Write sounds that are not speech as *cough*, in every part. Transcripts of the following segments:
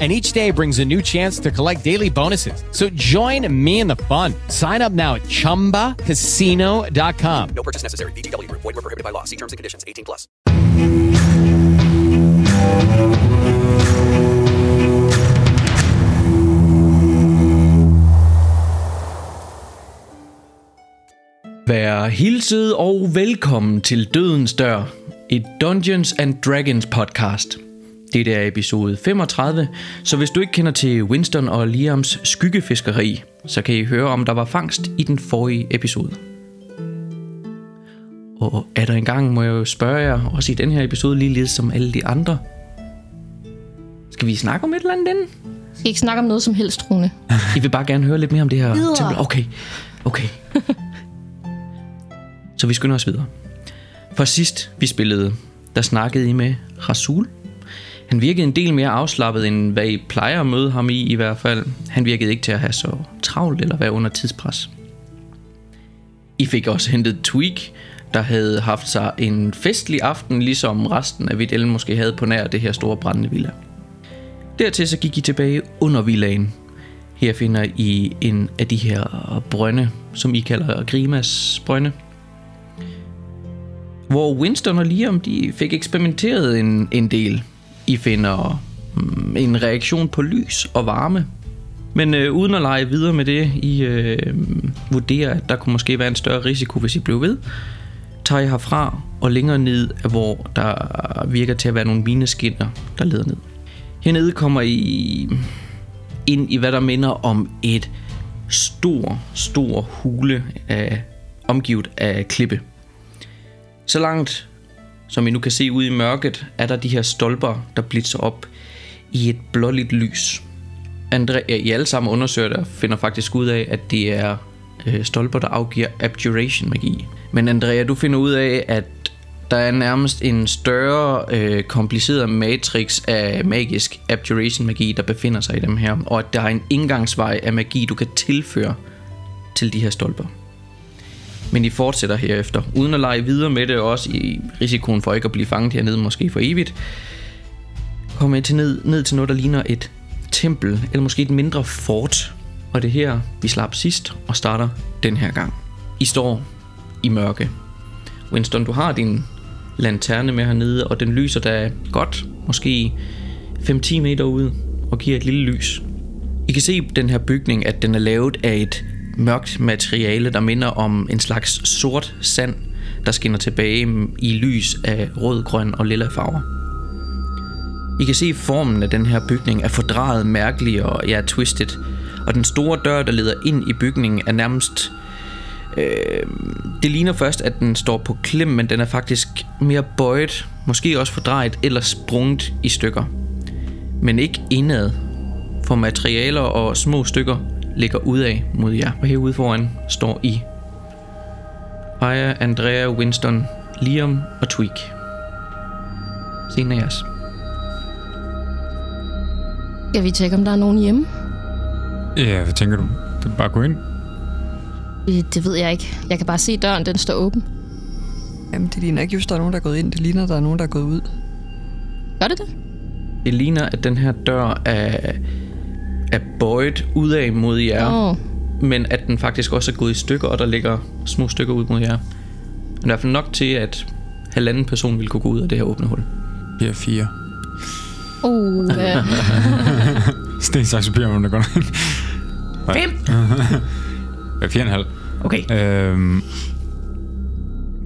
and each day brings a new chance to collect daily bonuses. So join me in the fun. Sign up now at ChumbaCasino.com. No purchase necessary. VGW Group. Void were prohibited by law. See terms and conditions. 18 plus. Vær hilset og velkommen til Dødens Dør, et Dungeons and Dragons podcast. Det er episode 35, så hvis du ikke kender til Winston og Liams skyggefiskeri, så kan I høre om der var fangst i den forrige episode. Og er der engang, må jeg jo spørge jer, også i den her episode, lige lidt som alle de andre. Skal vi snakke om et eller andet inden? skal ikke snakke om noget som helst, Rune. I vil bare gerne høre lidt mere om det her tempel. Okay, okay. *laughs* Så vi skynder os videre. For sidst vi spillede, der snakkede I med Rasul. Han virkede en del mere afslappet, end hvad I plejer at møde ham i i hvert fald. Han virkede ikke til at have så travlt eller være under tidspres. I fik også hentet Tweak, der havde haft sig en festlig aften, ligesom resten af Videl måske havde på nær det her store brændende villa. Dertil så gik I tilbage under villaen. Her finder I en af de her brønde, som I kalder Grimas brønde. Hvor Winston og Liam de fik eksperimenteret en, en del. I finder mm, en reaktion på lys og varme. Men øh, uden at lege videre med det, I øh, vurderer, at der kunne måske være en større risiko, hvis I blev ved, tager I herfra og længere ned, hvor der virker til at være nogle mineskinner, der leder ned. Hernede kommer I ind i, hvad der minder om et stor, stor hule af, omgivet af klippe. Så langt, som I nu kan se ude i mørket, er der de her stolper, der blitser op i et blåligt lys. Andre, I alle sammen undersøger der finder faktisk ud af, at det er øh, stolper, der afgiver abjuration magi. Men Andrea, du finder ud af, at der er nærmest en større øh, kompliceret matrix af magisk abjuration magi, der befinder sig i dem her, og at der er en indgangsvej af magi, du kan tilføre til de her stolper. Men I fortsætter herefter, uden at lege videre med det, og også i risikoen for ikke at blive fanget hernede, måske for evigt, kommer I til ned, ned til noget, der ligner et tempel, eller måske et mindre fort. Og det er her, vi slap sidst og starter den her gang. I står i mørke. Winston, du har din lanterne med hernede, og den lyser da godt, måske 5-10 meter ud, og giver et lille lys. I kan se den her bygning, at den er lavet af et mørkt materiale, der minder om en slags sort sand, der skinner tilbage i lys af rød, grøn og lilla farver. I kan se formen af den her bygning er fordrejet, mærkelig og ja, twisted. Og den store dør, der leder ind i bygningen, er nærmest... Øh, det ligner først, at den står på klem, men den er faktisk mere bøjet, måske også fordrejet eller sprunget i stykker. Men ikke indad, for materialer og små stykker ligger udad mod jer. Og herude foran står I. Aya, Andrea, Winston, Liam og Tweak. Scenen er jeres. Skal vi tjekke, om der er nogen hjemme? Ja, hvad tænker du? Det er bare gå ind. Det, det ved jeg ikke. Jeg kan bare se døren, den står åben. Jamen, det ligner ikke just, der er nogen, der er gået ind. Det ligner, der er nogen, der er gået ud. Gør det det? Det ligner, at den her dør er, er bøjet udad mod jer, Åh, men at den faktisk også er gået i stykker, og der ligger små stykker ud mod jer. Men i hvert fald nok til, at halvanden person vil kunne gå ud af det her åbne hul. Vi er fire. uh, ja. *laughs* Sten, saks, papir, om der går ind. Fem! Fire og en halv. Okay. Øhm,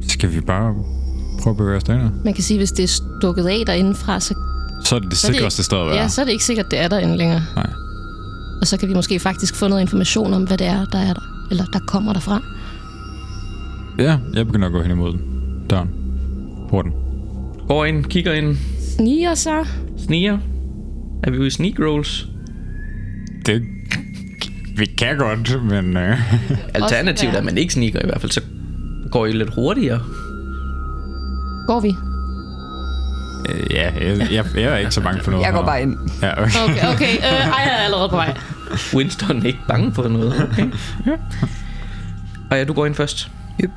skal vi bare prøve at bevæge os derind. Man kan sige, hvis det er stukket af derindefra, så, Så er det det så er det sikreste sted at være. Ja, så er det ikke sikkert, det er derinde længere. Nej. Og så kan vi måske faktisk få noget information om, hvad det er, der er der. Eller der kommer derfra. Ja, jeg begynder at gå hen imod den. Døren. Porten. Går ind, kigger ind, Sniger sig. sniger. Er vi ude i sneak rolls? Det... Vi kan godt, men... Øh, *laughs* Alternativt er, at man ikke sniger i hvert fald, så går I lidt hurtigere. Går vi? øh, ja, jeg, jeg, jeg er ikke så bange for noget. Jeg går bare ind. Ja, okay. Okay, okay. Øh, ej, jeg er allerede på vej. *laughs* Winston er ikke bange for noget. Okay. *laughs* Ja. Og ja, du går ind først. Yep.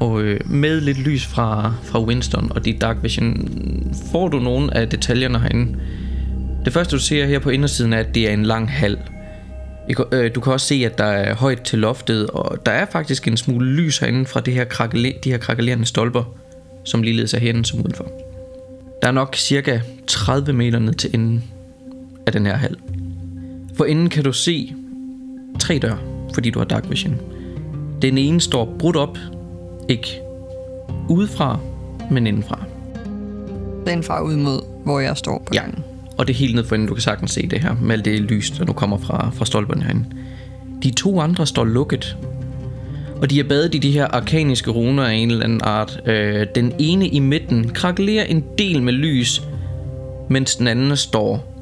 Og øh, med lidt lys fra, fra Winston og dit Dark Vision, får du nogle af detaljerne herinde. Det første, du ser her på indersiden, er, at det er en lang hal. Øh, Du kan også se, at der er højt til loftet, og der er faktisk en smule lys herinde fra det her krakele- de her krakelerende stolper, som ligeledes er herinde som udenfor. Der er nok cirka 30 meter ned til enden af den her hal. For inden kan du se tre døre, fordi du har Dark Vision. Den ene står brudt op, ikke udefra, men indenfra. Den far ud mod, hvor jeg står på Ja, gangen. og det er helt ned for enden, du kan sagtens se det her, med alt det lys, der nu kommer fra, fra stolperne herinde. De to andre står lukket, og de er badet i de her arkaniske runer af en eller anden art. Øh, den ene i midten krakelerer en del med lys, mens den anden står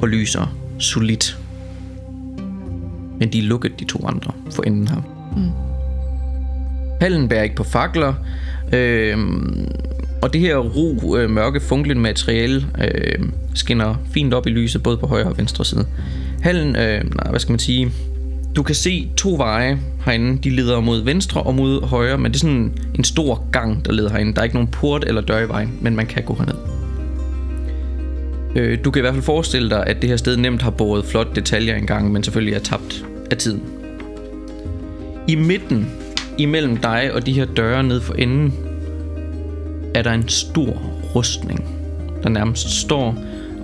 og lyser solidt. Men de er lukket, de to andre, for enden her. Mm. Hallen bærer ikke på fakler, øh, og det her ro, øh, mørke, funklende materiale øh, skinner fint op i lyset, både på højre og venstre side. Hallen, øh, nej, hvad skal man sige, du kan se to veje herinde. De leder mod venstre og mod højre, men det er sådan en stor gang, der leder herinde. Der er ikke nogen port eller dør i vejen, men man kan gå herned. Øh, du kan i hvert fald forestille dig, at det her sted nemt har båret flot detaljer engang, men selvfølgelig er tabt af tiden. I midten, imellem dig og de her døre ned for enden, er der en stor rustning, der nærmest står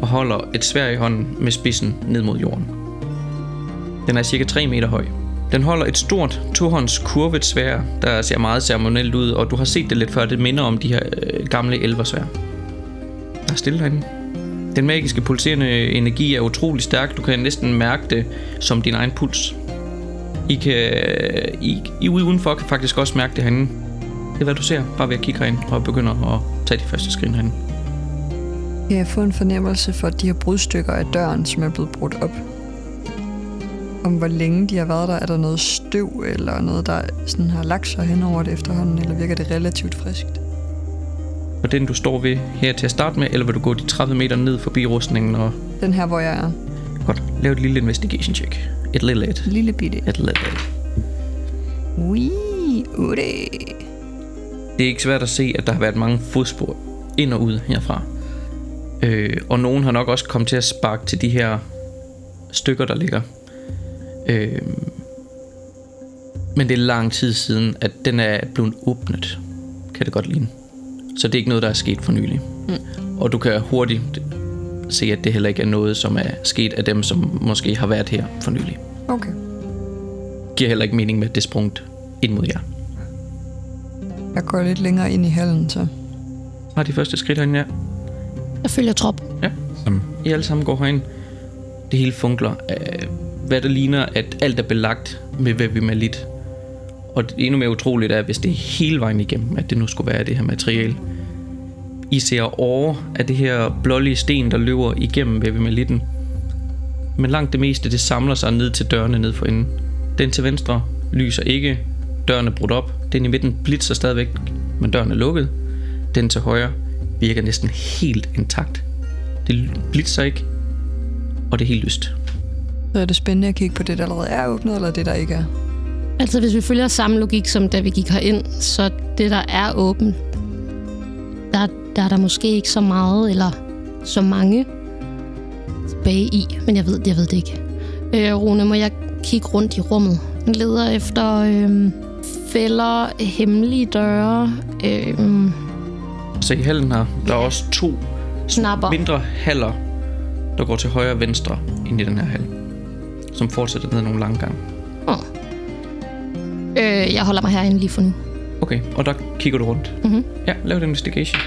og holder et svær i hånden med spidsen ned mod jorden. Den er cirka 3 meter høj. Den holder et stort tohånds kurvet svær, der ser meget ceremonielt ud, og du har set det lidt før, det minder om de her øh, gamle elversvær. Der er stille derinde. Den magiske pulserende energi er utrolig stærk. Du kan næsten mærke det som din egen puls. I kan I, I udenfor kan faktisk også mærke det herinde. Det er hvad du ser, bare ved at kigge herind og begynder at tage de første skridt herinde. Kan jeg få en fornemmelse for de her brudstykker af døren, som er blevet brudt op? Om hvor længe de har været der? Er der noget støv eller noget, der sådan har lagt sig hen over det efterhånden? Eller virker det relativt friskt? Og den du står ved her til at starte med, eller vil du gå de 30 meter ned forbi rustningen og... Den her, hvor jeg er. Godt, lav et lille investigation check. Et lille et. Lille bitte. Et lille et. Ui, ude. Det er ikke svært at se, at der har været mange fodspor ind og ud herfra. Øh, og nogen har nok også kommet til at sparke til de her stykker, der ligger. Øh, men det er lang tid siden, at den er blevet åbnet, kan det godt ligne. Så det er ikke noget, der er sket for nylig. Mm. Og du kan hurtigt se, at det heller ikke er noget, som er sket af dem, som måske har været her for nylig. Okay. Giver heller ikke mening med, at det sprunget ind mod jer. Jeg går lidt længere ind i hallen, så. Har de første skridt herinde, ja. Jeg følger trop. Ja. Som, I alle sammen går herind. Det hele funkler. Øh, hvad der ligner, at alt er belagt med vevimalit. Og det endnu mere utroligt er, hvis det er hele vejen igennem, at det nu skulle være det her materiale. I ser over af det her blålige sten, der løber igennem vevimalitten. Men langt det meste, det samler sig ned til dørene ned for enden. Den til venstre lyser ikke. Døren er brudt op. Den i midten blitzer stadigvæk, men døren er lukket. Den til højre virker næsten helt intakt. Det blitzer ikke, og det er helt lyst. Så er det spændende at kigge på det, der allerede er åbnet, eller det, der ikke er. Altså, hvis vi følger samme logik, som da vi gik herind, så det, der er åbent, der, der er der måske ikke så meget, eller så mange tilbage i, men jeg ved, jeg ved det ikke. Øh, Rune, må jeg kigge rundt i rummet? Jeg leder efter øh, fælder, hemmelige døre, øh, Så i hallen her, der er også to snapper. mindre haller, der går til højre og venstre ind i den her hal. Som fortsætter ned ad nogle lange gange. Øh, jeg holder mig herinde lige for nu. Okay, og der kigger du rundt. Mhm. Ja, lav et investigation.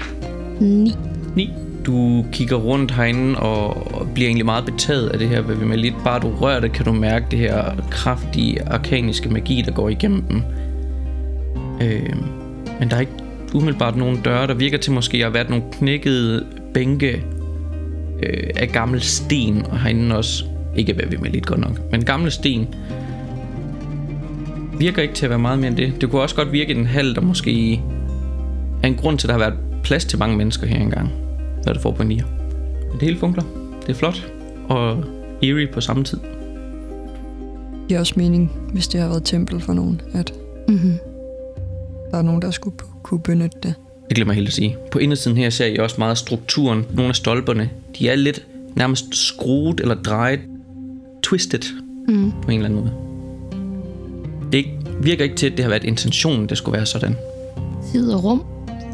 9. 9. Du kigger rundt herinde og bliver egentlig meget betaget af det her ved med lidt. Bare du rører det, kan du mærke det her kraftige, arkaniske magi, der går igennem dem. Øh, men der er ikke umiddelbart nogen døre. Der virker til måske at have været nogle knækkede bænke øh, af gammel sten. Og herinde også, ikke hvad vi med lidt godt nok, men gamle sten. Virker ikke til at være meget mere end det. Det kunne også godt virke i den hal, der måske er en grund til, at der har været plads til mange mennesker her engang. Hvad det får på en nier. Men det hele funkler. Det er flot. Og eerie på samme tid. Det giver også mening, hvis det har været tempel for nogen, at Mm-hmm. der er nogen, der skulle kunne benytte det. Det glemmer jeg helt at sige. På indersiden her ser I også meget strukturen. Nogle af stolperne, de er lidt nærmest skruet eller drejet, twisted Mm. på en eller anden måde. Det ikke, virker ikke til, at det har været intentionen, det skulle være sådan. Tid og rum.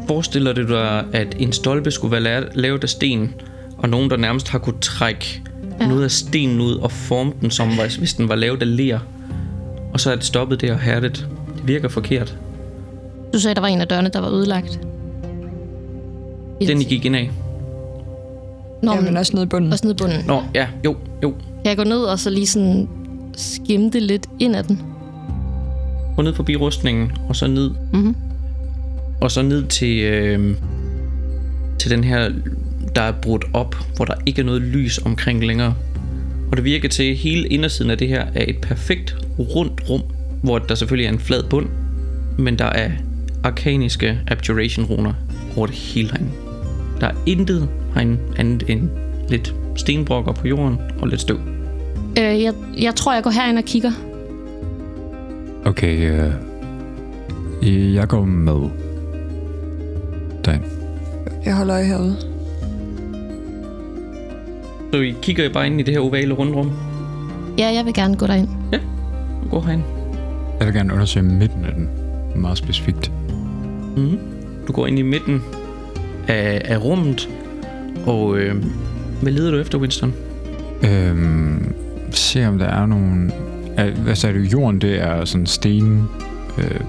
Forestiller du dig, at en stolpe skulle være la- lavet af sten, og nogen, der nærmest har kunne trække ja. noget af stenen ud og forme den, som hvis den var lavet af ler, og så er det stoppet der og hærdet. Det virker forkert. Du sagde, der var en af dørene, der var ødelagt. Den, I gik ind af. Nå, Ja, men også nede i bunden. også nede i bunden. Nå, ja, jo, jo. Kan jeg gå ned og så lige sådan skimte lidt ind ad den? Gå ned forbi rustningen, og så ned Mhm. Og så ned til, øh, til den her, der er brudt op, hvor der ikke er noget lys omkring længere. Og det virker til, at hele indersiden af det her er et perfekt rundt rum, hvor der selvfølgelig er en flad bund, men der er arkaniske abjuration-runer over det hele herinde. Der er intet herinde andet end lidt stenbrokker på jorden og lidt støv. Øh, jeg, jeg tror, jeg går herind og kigger. Okay, øh, jeg går med. Derind. Jeg holder øje herude. Så I kigger bare ind i det her ovale rundrum. Ja, jeg vil gerne gå derind. Gå herind. Jeg vil gerne undersøge midten af den. Meget specifikt. Mm. Du går ind i midten af, af rummet, og øh, hvad leder du efter, Winston? Øhm, se om der er nogen... Er, hvad sagde du? Jorden, det er sådan sten... Øh,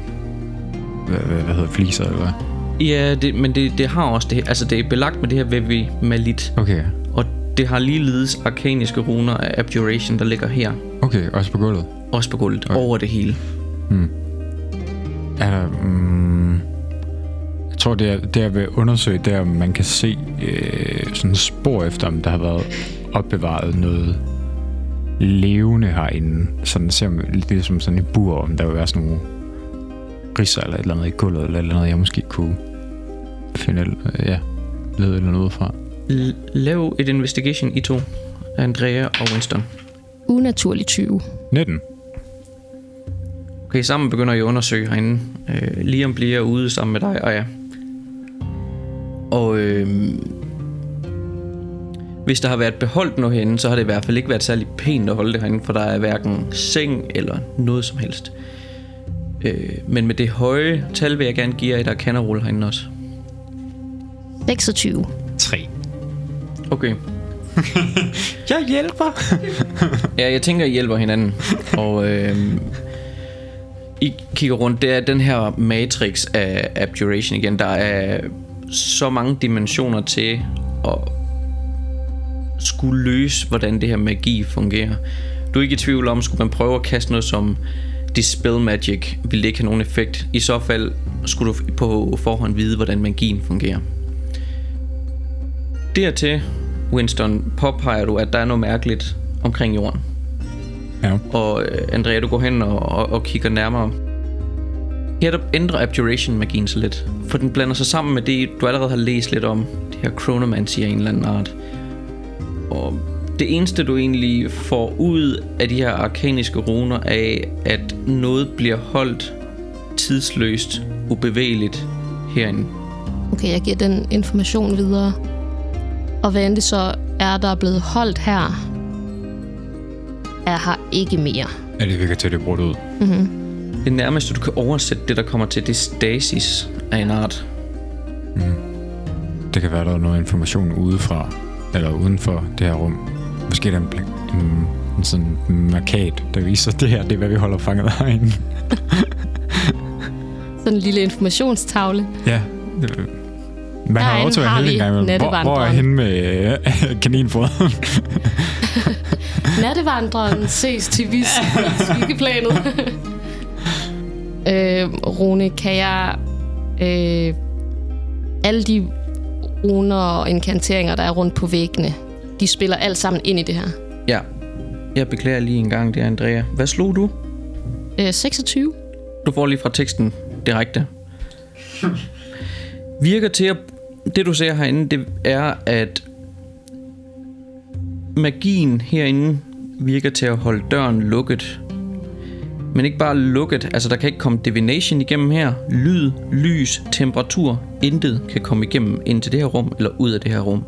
hvad, hvad, hvad hedder fliser, eller hvad? Ja, det, men det, det har også det Altså, det er belagt med det her Vevi Malit, Okay, og det har ligeledes arkaniske runer af Abjuration, der ligger her. okay, også på gulvet. Også på gulvet, Okay. over det hele. Hmm. Er der... Mm, jeg tror, det er, det jeg vil undersøge, det er, om man kan se øh, sådan spor efter, om der har været opbevaret noget levende herinde. Sådan ser man lidt ligesom sådan en bur, om der vil være sådan nogle ridser eller et eller andet i gulvet, eller et eller andet, jeg måske kunne finde, ja, lede eller noget fra. Lav et investigation, I to. Andrea og Winston. Unaturlig 20. 19. Okay, sammen begynder I at undersøge herinde. Øh, Liam bliver ude sammen med dig, og ja. Og øh, hvis der har været beholdt noget herinde, så har det i hvert fald ikke været særlig pænt at holde det herinde, for der er hverken seng eller noget som helst. Øh, men med det høje tal vil jeg gerne give jer, der kan rulle herinde også. 26. 3. Okay. *laughs* Jeg hjælper! *laughs* Ja, jeg tænker, I hjælper hinanden. Og øh, I kigger rundt. Det er den her matrix af abjuration igen. Der er så mange dimensioner til at skulle løse, hvordan det her magi fungerer. Du er ikke i tvivl om, skulle man prøve at kaste noget som Dispel Magic, ville det ikke have nogen effekt. I så fald skulle du på forhånd vide, hvordan magien fungerer. Dertil, Winston, påpeger du, at der er noget mærkeligt omkring jorden. Ja. Og øh, Andrea, du går hen og, og, og kigger nærmere. Her der ændrer Abjuration-magien sig lidt. For den blander sig sammen med det, du allerede har læst lidt om. Det her Chronomancy af en eller anden art. Og det eneste, du egentlig får ud af de her arkaniske runer, er, at noget bliver holdt tidsløst, ubevægeligt herinde. Okay, jeg giver den information videre. Og hvad end det så er, der er blevet holdt her, er her ikke mere. Ja, det virker til, at det er brudt ud. Mm-hmm. Det nærmeste, du kan oversætte det, der kommer til, det er stasis af en art. Mm. Det kan være, der er noget information udefra, eller uden for det her rum. Måske der er en, pla- en, en sådan markat, der viser, at *laughs* det her det er, hvad vi holder fanget herinde. *laughs* Sådan en lille informationstavle. Ja. Man har også været heldig engang. Hvor, hvor er hende med øh, *laughs* kaninfoderen? Nattevandreren ses til vis skyggeplanet. øh, Rune, kan jeg... Øh, alle de runer og inkanteringer, der er rundt på væggene, de spiller alt sammen ind i det her. Ja. Jeg beklager lige en gang, det er Andrea. Hvad slog du? Øh, 26. Du får lige fra teksten direkte. Virker til at... Det du ser herinde, det er, at magien herinde virker til at holde døren lukket. Men ikke bare lukket, altså der kan ikke komme divination igennem her. Lyd, lys, temperatur, intet kan komme igennem ind til det her rum, eller ud af det her rum.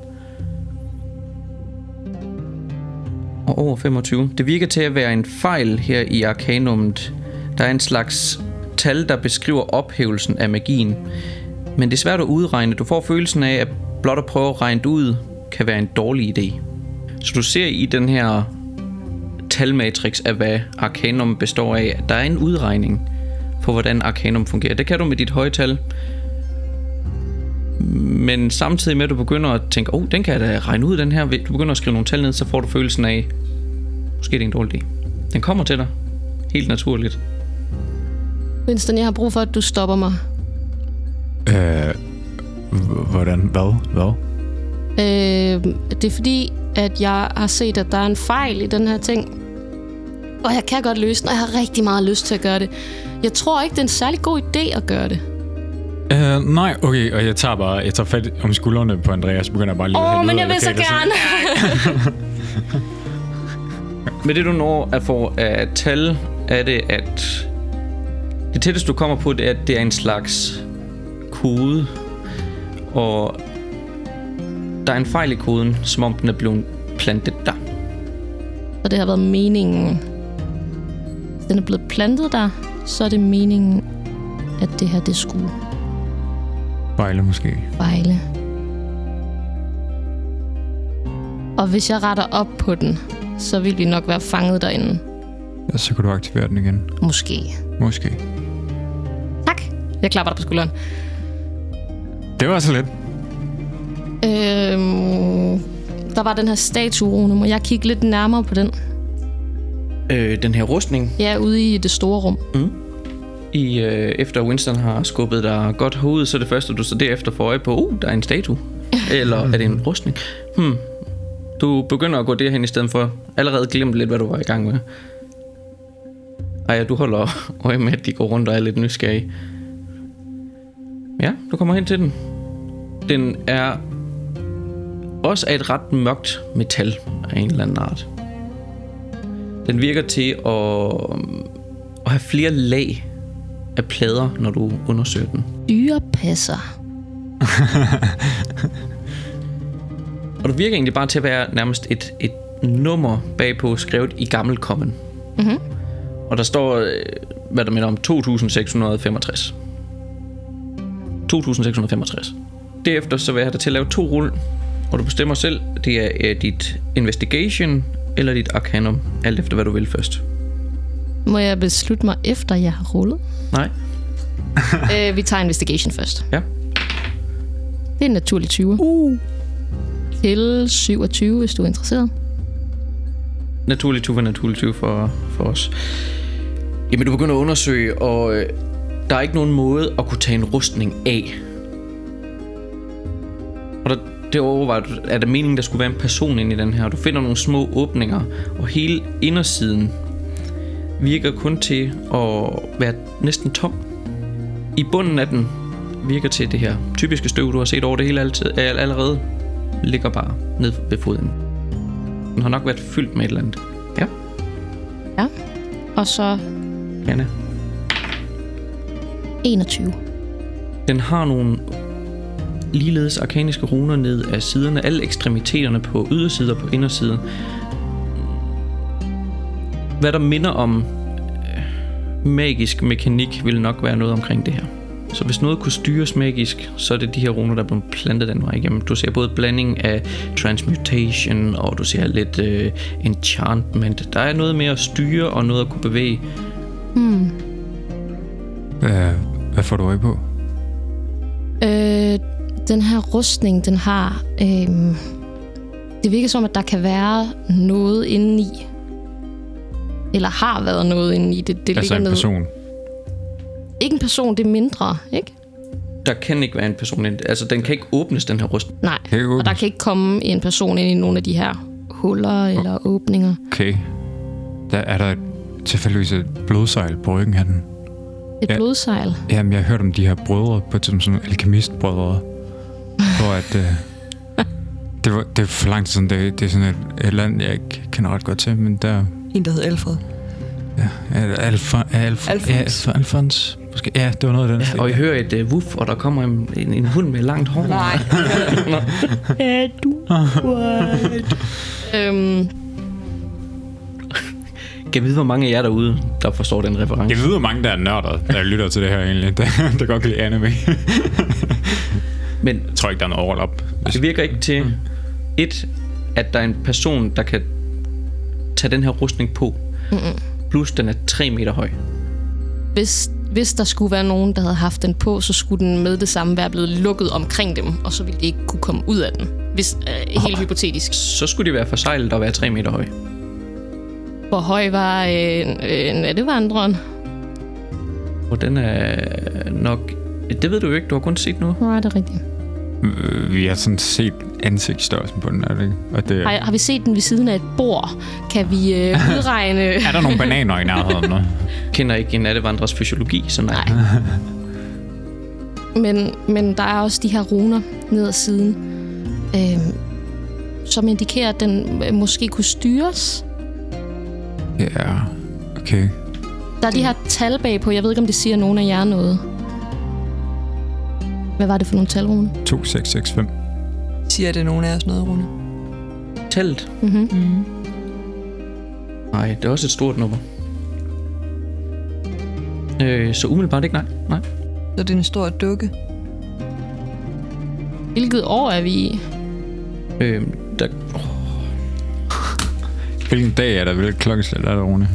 Og over 25. Det virker til at være en fejl her i arkanummet. Der er en slags tal, der beskriver ophævelsen af magien. Men det er svært at udregne. Du får følelsen af, at blot at prøve at regne det ud, kan være en dårlig idé. Så du ser i den her talmatrix af, hvad Arcanum består af, der er en udregning på, hvordan Arcanum fungerer. Det kan du med dit høje tal. Men samtidig med, at du begynder at tænke, oh, den kan jeg da regne ud, den her. Du begynder at skrive nogle tal ned, så får du følelsen af, måske det er en dårlig idé. Den kommer til dig. Helt naturligt. Winston, jeg har brug for, at du stopper mig. øh, hvordan? Hvad? Hvad? Øh, det er fordi, at jeg har set, at der er en fejl i den her ting. Og jeg kan godt løse den, og jeg har rigtig meget lyst til at gøre det. Jeg tror ikke, det er en særlig god idé at gøre det. Uh, nej, okay, og jeg tager bare, jeg tager fat om skuldrene på Andreas, så begynder bare lige at Åh, men jeg vil så gerne. *laughs* Med det du når at få af tal, er det, at det tætteste du kommer på, det er, at det er en slags kode, og der er en fejl i koden, som om den er blevet plantet der. Og det har været meningen. Den er blevet plantet der, så er det meningen, at det her, det skulle Fejle måske. fejle. Og hvis jeg retter op på den, så vil vi nok være fanget derinde. Ja, så kan du aktivere den igen. Måske. Måske. Tak. Jeg klapper dig på skulderen. Det var så lidt. Øhm, der var den her statue, Rune. Må jeg kigge lidt nærmere på den? Øh, den her rustning, er ude i det store rum. i, øh, efter Winston har skubbet dig godt hovedet, så er det første, du så derefter får øje på, uh, der er en statue. *laughs* Eller er det en rustning? Hmm. Du begynder at gå derhen i stedet for allerede glemt lidt, hvad du var i gang med. Ej, ja, du holder *laughs* øje med, at de går rundt og er lidt nysgerrige. Ja, du kommer hen til den. Den er også af et ret mørkt metal af en eller anden art. Den virker til at, at have flere lag af plader, når du undersøger den. Dyrepasser. *laughs* Og det virker egentlig bare til at være nærmest et, et nummer bagpå, skrevet i gammel common. Mhm. Og der står, øh, hvad der minder om, 2665. 2665. Derefter så vil jeg have dig til at lave to rull, og du bestemmer selv, det er øh, dit investigation eller dit arcanum, alt efter hvad du vil først. Må jeg beslutte mig efter, jeg har rullet? Nej? *laughs* øh, vi tager investigation først. Ja. Det er en naturlig 20. Uh. Til 27, hvis du er interesseret. Naturlig 20 var naturlig 20 for, for os. Jamen, du begynder at undersøge, og øh, der er ikke nogen måde at kunne tage en rustning af. Og der, det overvejer du, er det meningen, der skulle være en person inde i den her. Du finder nogle små åbninger, og hele indersiden virker kun til at være næsten tom. I bunden af den virker til det her typiske støv, du har set over det hele altid, all- allerede, ligger bare ned ved foden. Den har nok været fyldt med et eller andet. Ja, Ja. Og så Anna. 21. Den har nogle ligeledes arkaniske runer ned af siderne, alle ekstremiteterne på ydersiden og på indersiden. Hvad der minder om øh, magisk mekanik, vil nok være noget omkring det her. Så hvis noget kunne styres magisk, så er det de her runer, der er blevet plantet den vej igennem. Du ser både blanding af transmutation, og du ser lidt øh, enchantment. Der er noget med at styre og noget at kunne bevæge. Hmm. Øh, Hvad får du øje på? Øh, den her rustning, den har... Øh, det virker som, at der kan være noget inde i. Eller har været noget inde i. Det, det Altså ligger en ned. person. Ikke en person, det er mindre, ikke? Der kan ikke være en person ind. Altså, den kan ikke åbnes, den her rustning. Nej. Og der kan ikke komme en person ind i nogle af de her huller eller åbninger. Okay. Der er der tilfældigvis et blodsejl på ryggen af den. Et Ja. blodsejl. Jamen, jeg har hørt om de her brødre på et tidspunkt, sådan alkemistbrødre. Hvor at... Øh, det, var, det er for lang tid siden. Det, det er sådan et, et land, jeg ikke kender ret godt til, men der... En, der hed Alfred. Ja, Alfa, Alf, Alfons. Ja, Alf, Alfons. Måske. Ja, det var noget af den. Ja, og I hører et uh, wuff, og der kommer en, en, en hund med langt hår. Nej. *laughs* Øhm, Kan jeg vide, hvor mange af jer derude, der forstår den reference? Jeg ved, hvor mange der er nørder, der lytter til det her egentlig. *laughs* Der, der godt kan lide anime. Men Jeg tror ikke, der er noget overlap. det virker ikke til, et, at der er en person, der kan tage den her rustning på. Mm-mm. Plus, den er 3 meter høj. hvis, hvis der skulle være nogen, der havde haft den på, så skulle den med det samme være blevet lukket omkring dem, og så ville de ikke kunne komme ud af den. Hvis, øh, helt hypotetisk. Så skulle det være forsejlet at være 3 meter høj. Hvor høj var øh, øh, nattevandreren? Og den er nok... Det ved du jo ikke, du har kun set nu. Nej, det er rigtigt. Øh, Vi har sådan set ansigtsstørrelsen på den, er det ikke? Og det, Har, har vi set den ved siden af et bord? Kan vi øh, *laughs* udregne... er der nogle bananer i nærheden? nu? *laughs* Kender ikke en nattevandrers fysiologi, så nej. Nej. men, men der er også de her runer ned ad siden, øh, som indikerer, at den øh, måske kunne styres. Ja, okay. Der er de her tal bagpå. Jeg ved ikke, om det siger nogen af jer noget. Hvad var det for nogle talruner? 2665. Siger det nogen af os noget, Rune? Telt. Mm-hmm. Mm. Nej, det er også et stort nummer. Øh, så umiddelbart ikke, nej. nej. Så det er en stor dukke. Hvilket år er vi i? Øh, der, *laughs* Hvilken dag er der? Hvilket klokkeslæt er der, Rune?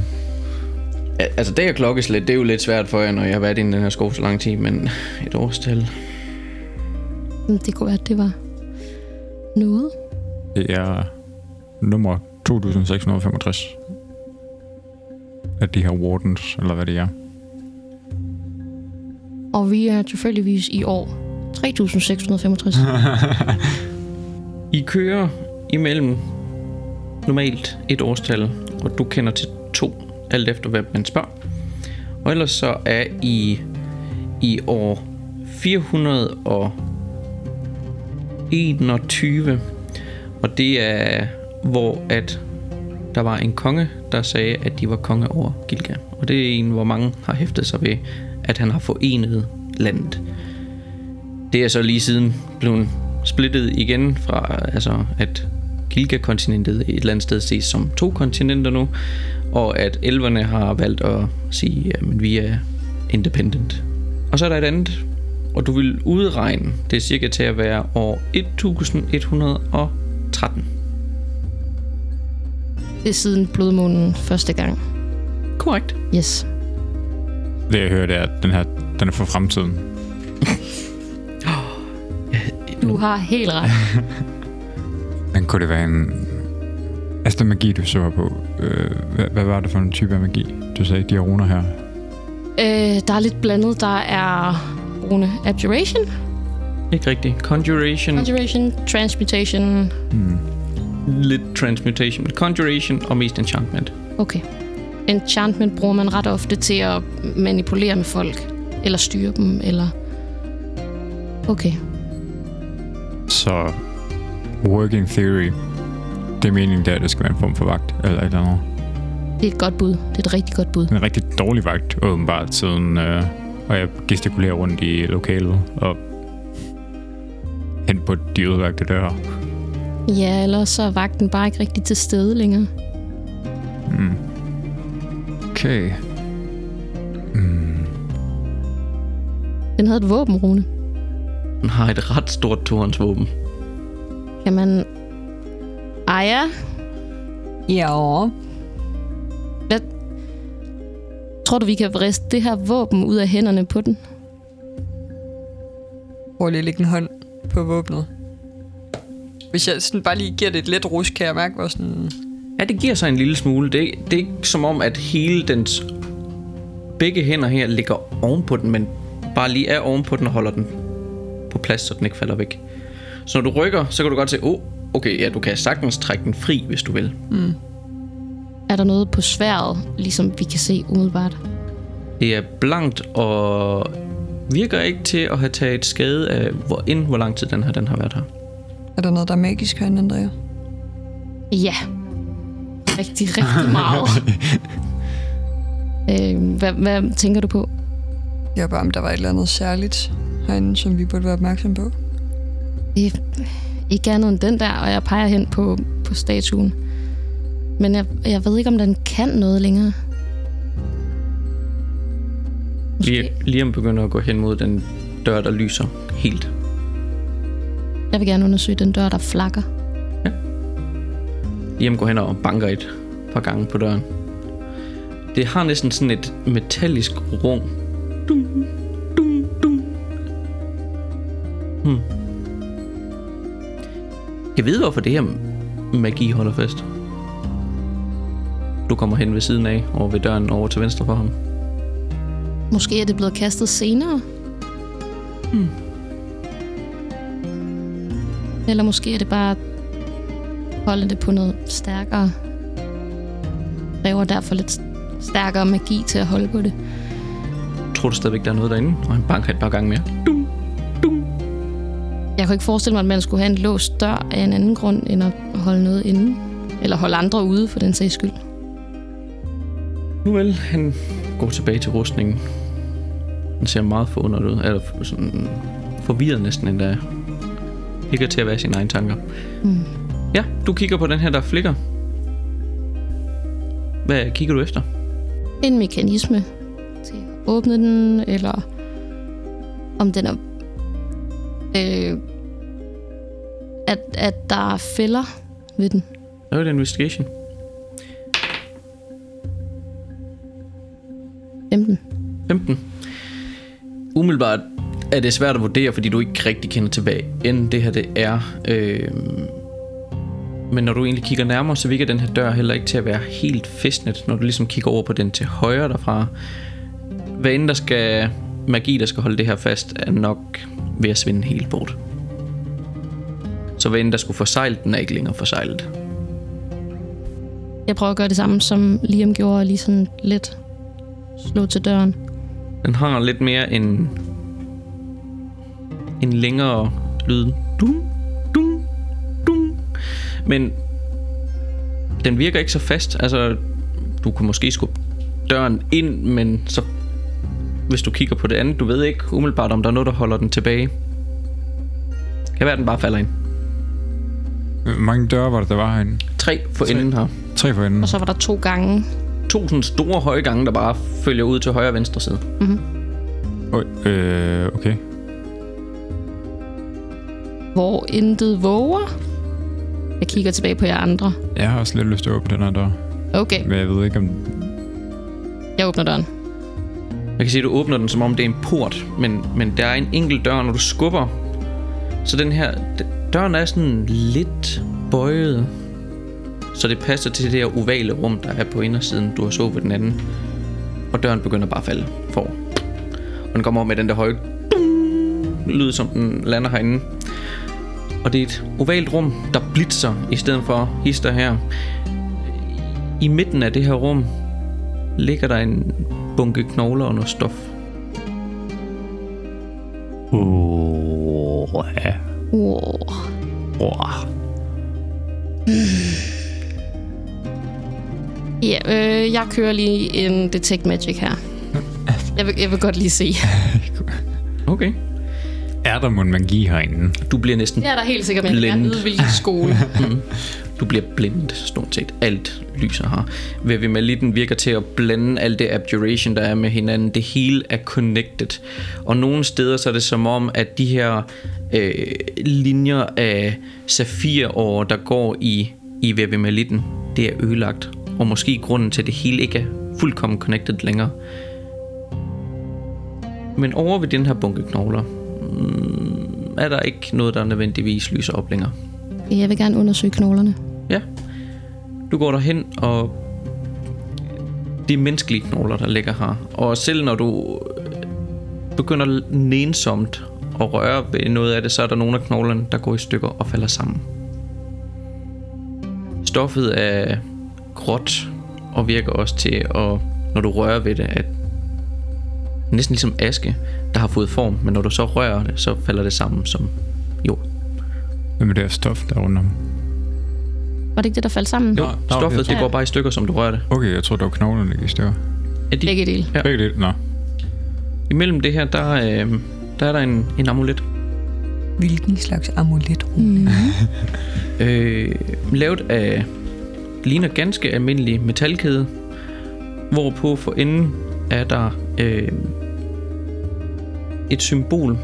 Al- Altså, det er klokkeslæt, det er jo lidt svært for jer, når jeg har været inde i den her skov så lang tid, men et årstal. Det kunne være, at det var noget. Det er nummer 2665. Af de her wardens, eller hvad det er. Og vi er tilfældigvis i år 3665. *laughs* I kører imellem normalt et årstal, og du kender til to, alt efter hvad man spørger. Og ellers så er I i år 421, og det er hvor at der var en konge, der sagde, at de var konge over Gilga. Og det er en, hvor mange har hæftet sig ved, at han har forenet landet. Det er så lige siden blevet splittet igen fra, altså at Gilga-kontinentet et eller andet sted ses som to kontinenter nu, og at elverne har valgt at sige, at vi er independent. Og så er der et andet, og du vil udregne, det er cirka til at være år 1113. det er siden blodmånen første gang. Korrekt. Yes. Det jeg hører, det er, at den her den er for fremtiden. *gasps* Du har helt ret. *laughs* Men kunne det være en... Altså den magi, du så på, øh, hvad, hvad var det for en type af magi? Du sagde, de her runer her. Øh, der er lidt blandet. Der er rune abjuration, Ikke rigtigt. Conjuration, conjuration, transmutation. lidt transmutation, men conjuration og mest enchantment. Okay. Enchantment bruger man ret ofte til at manipulere med folk. Eller styre dem, eller... Okay. Så working theory, det er meningen der, at det skal være en form for vagt, eller et eller andet. Det er et godt bud. Det er et rigtig godt bud. En rigtig dårlig vagt, åbenbart, siden øh, og jeg gestikulerer rundt i lokalet og hen på de ødelagte døre. Ja, ellers så er vagten bare ikke rigtig til stede længere. Mm. Okay. Mm. Den havde et våben, Rune. Den har et ret stort tornsvåben. Kan man... Aya, Ja. Tror du, vi kan vriste det her våben ud af hænderne på den? Prøv lige at lægge en hånd på våbnet. Hvis jeg sådan bare lige giver det et let rusk, kan jeg mærke, hvor sådan... Ja, det giver sig en lille smule. Det, det er ikke som om, at hele dens begge hænder her ligger oven på den, men bare lige er oven på den og holder den på plads, så den ikke falder væk. Så når du rykker, så kan du godt se, oh, okay, ja, du kan sagtens trække den fri, hvis du vil. Er der noget på sværet, ligesom vi kan se umiddelbart? Det er blankt og virker ikke til at have taget skade af, hvor, inden hvor lang tid den her den har været her. Er der noget, der er magisk herinde, Andrea? Ja. Rigtig, rigtig meget. *laughs* øh, hvad, hvad tænker du på? Jeg er bare, om der var et eller andet særligt herinde, som vi burde være opmærksom på. Det er ikke andet end den der, og jeg peger hen på, på statuen. Men jeg, jeg ved ikke, om den kan noget længere. Lige, Liam begynder at gå hen mod den dør, der lyser helt. Jeg vil gerne undersøge den dør, der flakker. Liam går hen og banker et par gange på døren. Det har næsten sådan et metallisk rum. Dum, dum, dum. Hmm. Jeg ved, hvorfor det her magi holder fast. Du kommer hen ved siden af, over ved døren over til venstre for ham. Måske er det blevet kastet senere. Hmm. Eller måske er det bare holde det på noget stærkere. Kræver derfor lidt stærkere magi til at holde på det. Tror du stadigvæk, der er noget derinde? Og han banker et par gange mere. Dum, dum. Jeg kunne ikke forestille mig, at man skulle have en låst dør af en anden grund, end at holde noget inde. Eller holde andre ude, for den sags skyld. Nu vel, han går tilbage til rustningen. Han ser meget forundret ud. Eller sådan forvirret næsten endda. Ligger til at være sine egne tanker. Mm. Ja, du kigger på den her, der flikker. Hvad kigger du efter? En mekanisme til at åbne den, eller om den er... Øh, at, at der er fælder ved den. Lav et investigation. 15. 15. Umiddelbart er det svært at vurdere, fordi du ikke rigtig kender tilbage, end det her det er. Øh, men når du egentlig kigger nærmere, så virker den her dør heller ikke til at være helt festnet, når du ligesom kigger over på den til højre derfra. Hvad end der skal magi, der skal holde det her fast, er nok ved at svinde helt bort. Så hvad end der skulle forsejle den, er ikke længere forsejlet. Jeg prøver at gøre det samme, som Liam gjorde, lige sådan lidt slå til døren. Den har lidt mere en en længere lyd. Dum, dum, dum. Men den virker ikke så fast. Altså, du kan måske skubbe døren ind, men så hvis du kigger på det andet, du ved ikke umiddelbart, om der er noget, der holder den tilbage. Kan være, at den bare falder ind. Hvor mange døre var det, der var herinde? Tre for enden her. Tre for enden. Og så var der to gange. To sådan store høje gange, der bare følger ud til højre og venstre side. Oj, øh, okay. Hvor intet våger. Jeg kigger tilbage på jer andre. Jeg har også lidt lyst til at åbne den her dør. Okay, Men jeg ved ikke, om... jeg åbner døren. Jeg kan se, at du åbner den, som om det er en port, men, men der er en enkelt dør, når du skubber. Så den her, døren er sådan lidt bøjet, så det passer til det her ovale rum, der er på indersiden, du har så ved den anden. Og døren begynder bare at falde for. Og den kommer op med den der høje lyd, som den lander herinde. Og det er et ovalt rum, der blitzer i stedet for hister her. I midten af det her rum ligger der en bunke knogler og noget stof. Uh, ja. Wow. Uh. Ja, øh, jeg kører lige en Detect Magic her. Jeg vil, jeg vil godt lige se. *laughs* Okay. Er der mon magi herinde? Du bliver næsten Jeg er der helt sikkert med. Jeg ved, hvilken skole. *laughs* Du bliver blindet, stort set. Alt lyser her. Vevimalitten virker til at blande alt det abjuration, der er med hinanden. Det hele er connected. Og nogle steder så er det som om, at de her øh, linjer af safirår, der går i, i Vevimalitten, det er ødelagt. Og måske grunden til, at det hele ikke er fuldkommen connected længere. Men over ved den her bunke knogler, mm, er der ikke noget, der nødvendigvis lyser op længere. Jeg vil gerne undersøge knoglerne. Ja. Du går derhen, og de menneskelige knogler, der ligger her. Og selv når du begynder nænsomt at røre ved noget af det, så er der nogle af knoglerne, der går i stykker og falder sammen. Stoffet er gråt og virker også til, at, når du rører ved det, at næsten ligesom aske, der har fået form, men når du så rører det, så falder det sammen som jord. Hvad med det her stof, der er rundt om? Var det ikke det, der faldt sammen? Jo, Nå, stoffet det tror- går bare i stykker, som du rører det. Okay, jeg tror det var knoglerne, der gik i stykker. Er de, Begge dele. Ja. Begge dele? Nå. Imellem det her, der, øh, der er der en, en amulet. Hvilken slags amulet? Mm. *laughs* Øh, lavet af, ligner ganske almindelig metalkæde, hvorpå for enden er der øh, et symbol.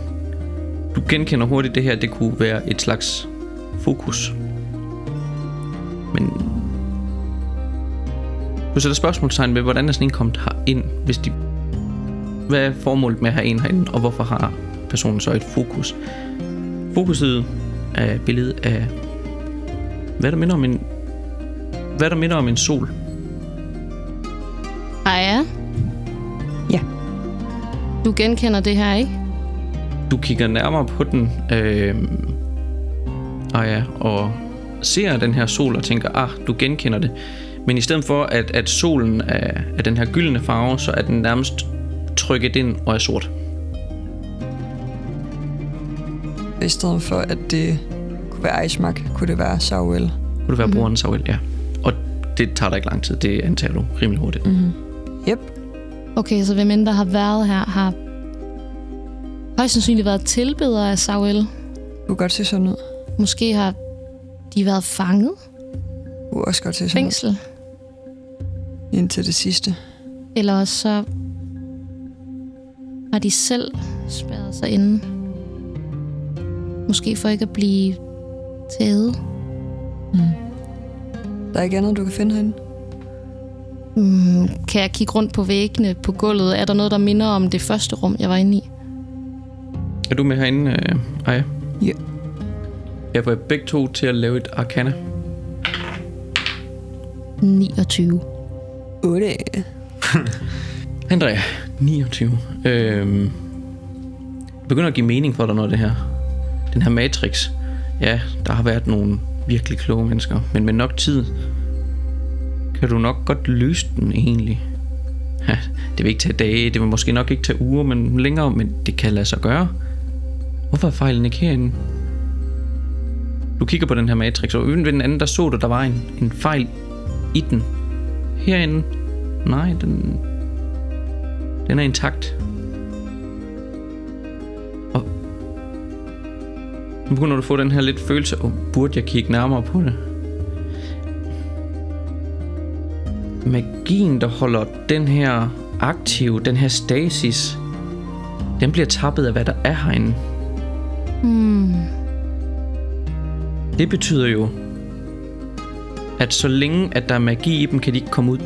Du genkender hurtigt det her, det kunne være et slags fokus. Men du sætter spørgsmålstegn ved, hvordan er sådan en kommet ind, hvis de... Hvad er formålet med at have en herinde, og hvorfor har personen så et fokus? Fokuset er billedet af hvad der minder om en hvad der minder om en sol. Ej, ja. Du genkender det her, ikke? Du kigger nærmere på den, øh, og ja, og ser den her sol og tænker, ah, du genkender det. Men i stedet for, at, at solen er, er den her gyldne farve, så er den nærmest trykket ind og er sort. I stedet for, at det kunne være Icemark, kunne det være Sauel. Kunne det være mm. brugeren Samuel? Ja. Det tager dig ikke lang tid, det antager du rimelig hurtigt. Mm. Yep. Okay, så hvem end der har været her, har højst sandsynligt været tilbeder af Sauel. Det kunne godt se sådan ud. Måske har de været fanget, Det kunne også godt se sådan ud. fængsel, Indtil det sidste. eller også så har de selv spærret sig inde. Måske for ikke at blive taget. Der er ikke andet, du kan finde herinde. Mm, kan jeg kigge rundt på væggene på gulvet? Er der noget, der minder om det første rum, jeg var inde i? Er du med herinde, øh, Aya? Ja. Jeg får begge to til at lave et arcana. 29. 8. *laughs* Andrea, 29. Øhm, begynder at give mening for dig noget af det her. Den her Matrix. Ja, der har været nogle virkelig kloge mennesker, men med nok tid kan du nok godt løse den egentlig. *laughs* Ja, det vil ikke tage dage, det vil måske nok ikke tage uger, men længere, men det kan lade sig gøre. Hvorfor er fejlen ikke herinde? Du kigger på den her Matrix, og uden ved den anden, der så du, der var en, en fejl i den. Herinde, nej, den, den er intakt. Nu begynder du at få den her lidt følelse, og burde jeg kigge nærmere på det? Magien, der holder den her aktiv, den her stasis, den bliver tappet af, hvad der er herinde. Hmm. Det betyder jo, at så længe at der er magi i dem, kan de ikke komme ud.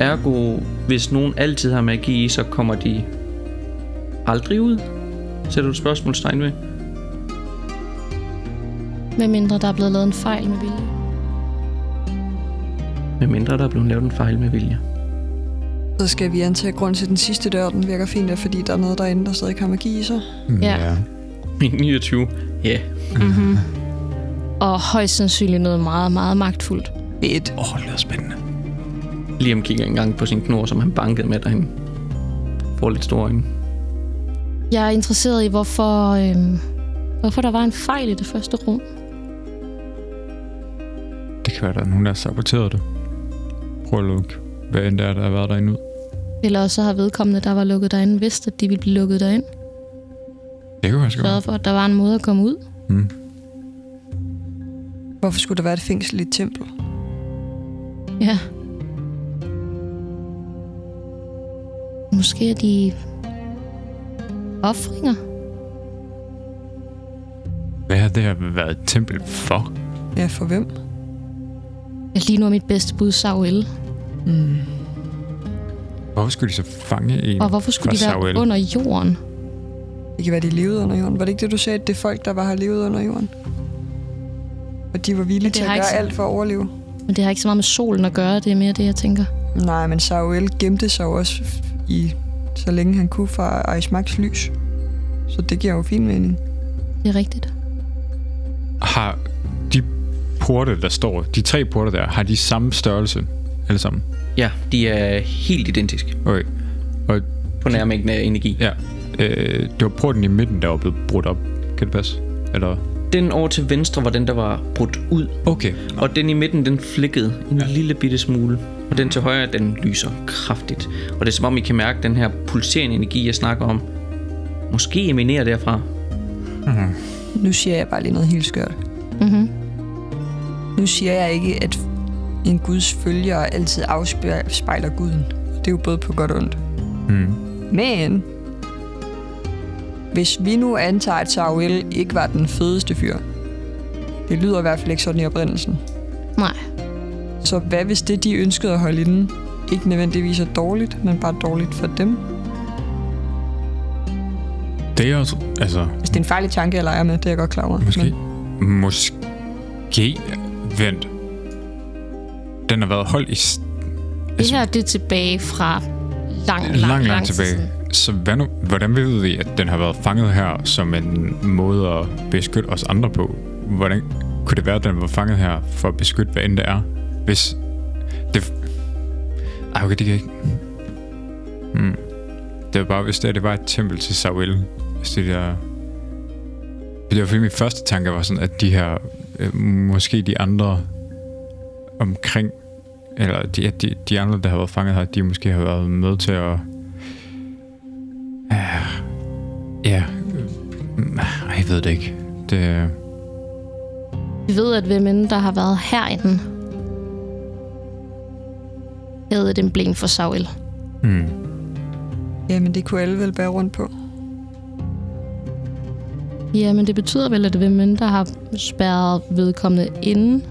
Ergo, hvis nogen altid har magi i, så kommer de aldrig ud. Sætter du et spørgsmålstegn ved? Med mindre der er blevet lavet en fejl med vilje. Med mindre der er blevet lavet en fejl med vilje. Så skal vi antage, grund til den sidste dør, den virker fint, er fordi der er noget derinde, der stadig har magi i sig. Ja. Min 29. Ja. Yeah. Mm-hmm. Og højst sandsynligt noget meget, meget magtfuldt. Fedt. Åh, oh, det lyder spændende. Liam kigger engang på sin knor, som han bankede med derhen. Får lidt store øjne. Jeg er interesseret i, hvorfor, øhm, hvorfor der var en fejl i det første rum. Det kan være, der er nogen, der har saboteret det. Prøv at lukke, hvad end det er, der har været derinde ud. Eller også så har vedkommende, der var lukket derinde, vidst, at de ville blive lukket derind. Det faktisk Sørget godt. for, at der var en måde at komme ud. Mm. Hvorfor skulle der være et fængsel i et tempel? Ja. Måske er de offringer. Hvad har det her været et tempel for? Ja, for hvem? Jeg lige nu er mit bedste bud Sauel. Mm. Hvorfor skulle de så fange en Og hvorfor skulle fra de være Sauel? under jorden? Det kan være, de levede under jorden. Var det ikke det, du sagde, at det er folk, der bare har levet under jorden? Og de var villige til at gøre så- alt for at overleve? Men det har ikke så meget med solen at gøre, det er mere det, jeg tænker. Nej, men Samuel gemte sig også i så længe han kunne fra Aishmaks lys. Så det giver jo fin mening. Det er rigtigt. Har porte, der står, de tre porte der, har de samme størrelse alle sammen? Ja, de er helt identiske Okay. Og på nærmængden af energi. ja, øh, det var porten i midten, der var blevet brudt op. Kan det passe? Eller? Den over til venstre var den, der var brudt ud. Okay. Og den i midten, den flikkede en ja. lille bitte smule. Og den til højre, den lyser kraftigt. Og det er som om, I kan mærke den her pulserende energi, jeg snakker om. Måske eminerer derfra. Nu siger jeg bare lige noget helt skørt. Mm-hmm. Nu siger jeg ikke, at en Guds følger altid afspejler guden. Det er jo både på godt og ondt. Mm. Men hvis vi nu antager, at Samuel ikke var den fedeste fyr. Det lyder i hvert fald ikke sådan i oprindelsen. Nej. Så hvad hvis det, de ønskede at holde inden, ikke nødvendigvis er dårligt, men bare dårligt for dem? Det er også, altså, Hvis det er en farlig tanke, jeg leger med, det er jeg godt klar over. måske, Men måske, vent. Den har været holdt i s- Det her, det er tilbage fra lang, lang, lang, lang, lang tilbage. Så hvad nu, hvordan ved vi, at den har været fanget her som en måde at beskytte os andre på? Hvordan kunne det være, at den var fanget her for at beskytte, hvad end det er? Hvis det... Ej, okay, det kan ikke... Hmm. Det var bare, hvis det, det var et tempel til Samuel. Hvis det der... Det var fordi min første tanke var sådan, at de her... Øh, måske de andre omkring... Eller de, de, de andre, der har været fanget her, de måske har været med til at Ja. Mm, jeg ved det ikke. Det, Vi ved, at hvem end der har været herinde, havde et emblem for Saul. hmm. ja, men det kunne alle vel bære rundt på. Ja, men det betyder vel, at hvem der har spærret vedkommende inden,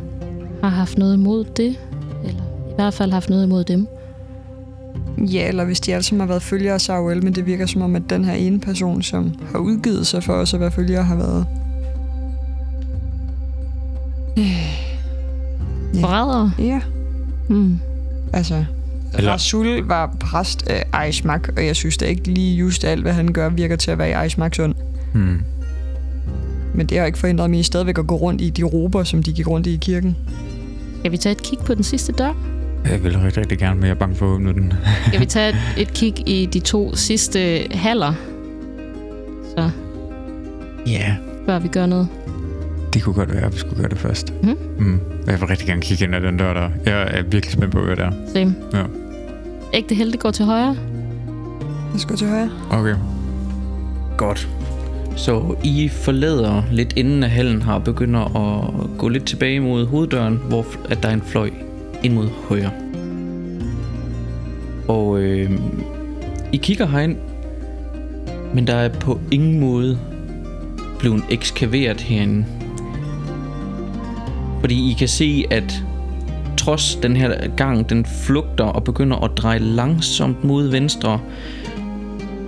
har haft noget imod det. Eller i hvert fald haft noget imod dem. Ja, eller hvis de alle sammen har været følgere af Samuel, men det virker som om, at den her ene person, som har udgivet sig for os at være følgere, har været... Ja. Forrædere. Ja, Hmm. altså... Eller-. Rasul var præst af Aishmak, og jeg synes da ikke lige just alt, hvad han gør, virker til at være i Aishmaks ånd. Hmm. Men det har ikke forhindret mig i stadigvæk at gå rundt i de rober, som de gik rundt i i kirken. Skal vi tage et kig på den sidste dør? Jeg vil rigtig, rigtig gerne, men jeg er bange for at åbne den. *laughs* Skal vi tage et, et kig i de to sidste haller? Så Ja. før vi gør noget. Det kunne godt være, at vi skulle gøre det først. Mhm. Mm. Jeg vil rigtig gerne kigge ind ad den dør der. Jeg er virkelig spændt på, hvad det er. Same. Ja. Ægte helte går til højre. Jeg skal til højre. Okay. Godt. Så I forlader lidt inden af hallen har begynder at gå lidt tilbage mod hoveddøren, hvor at der er en fløj ind mod højre. Og øh, I kigger herind, men der er på ingen måde blevet ekskaveret herinde. Fordi I kan se, at trods den her gang, den flugter og begynder at dreje langsomt mod venstre,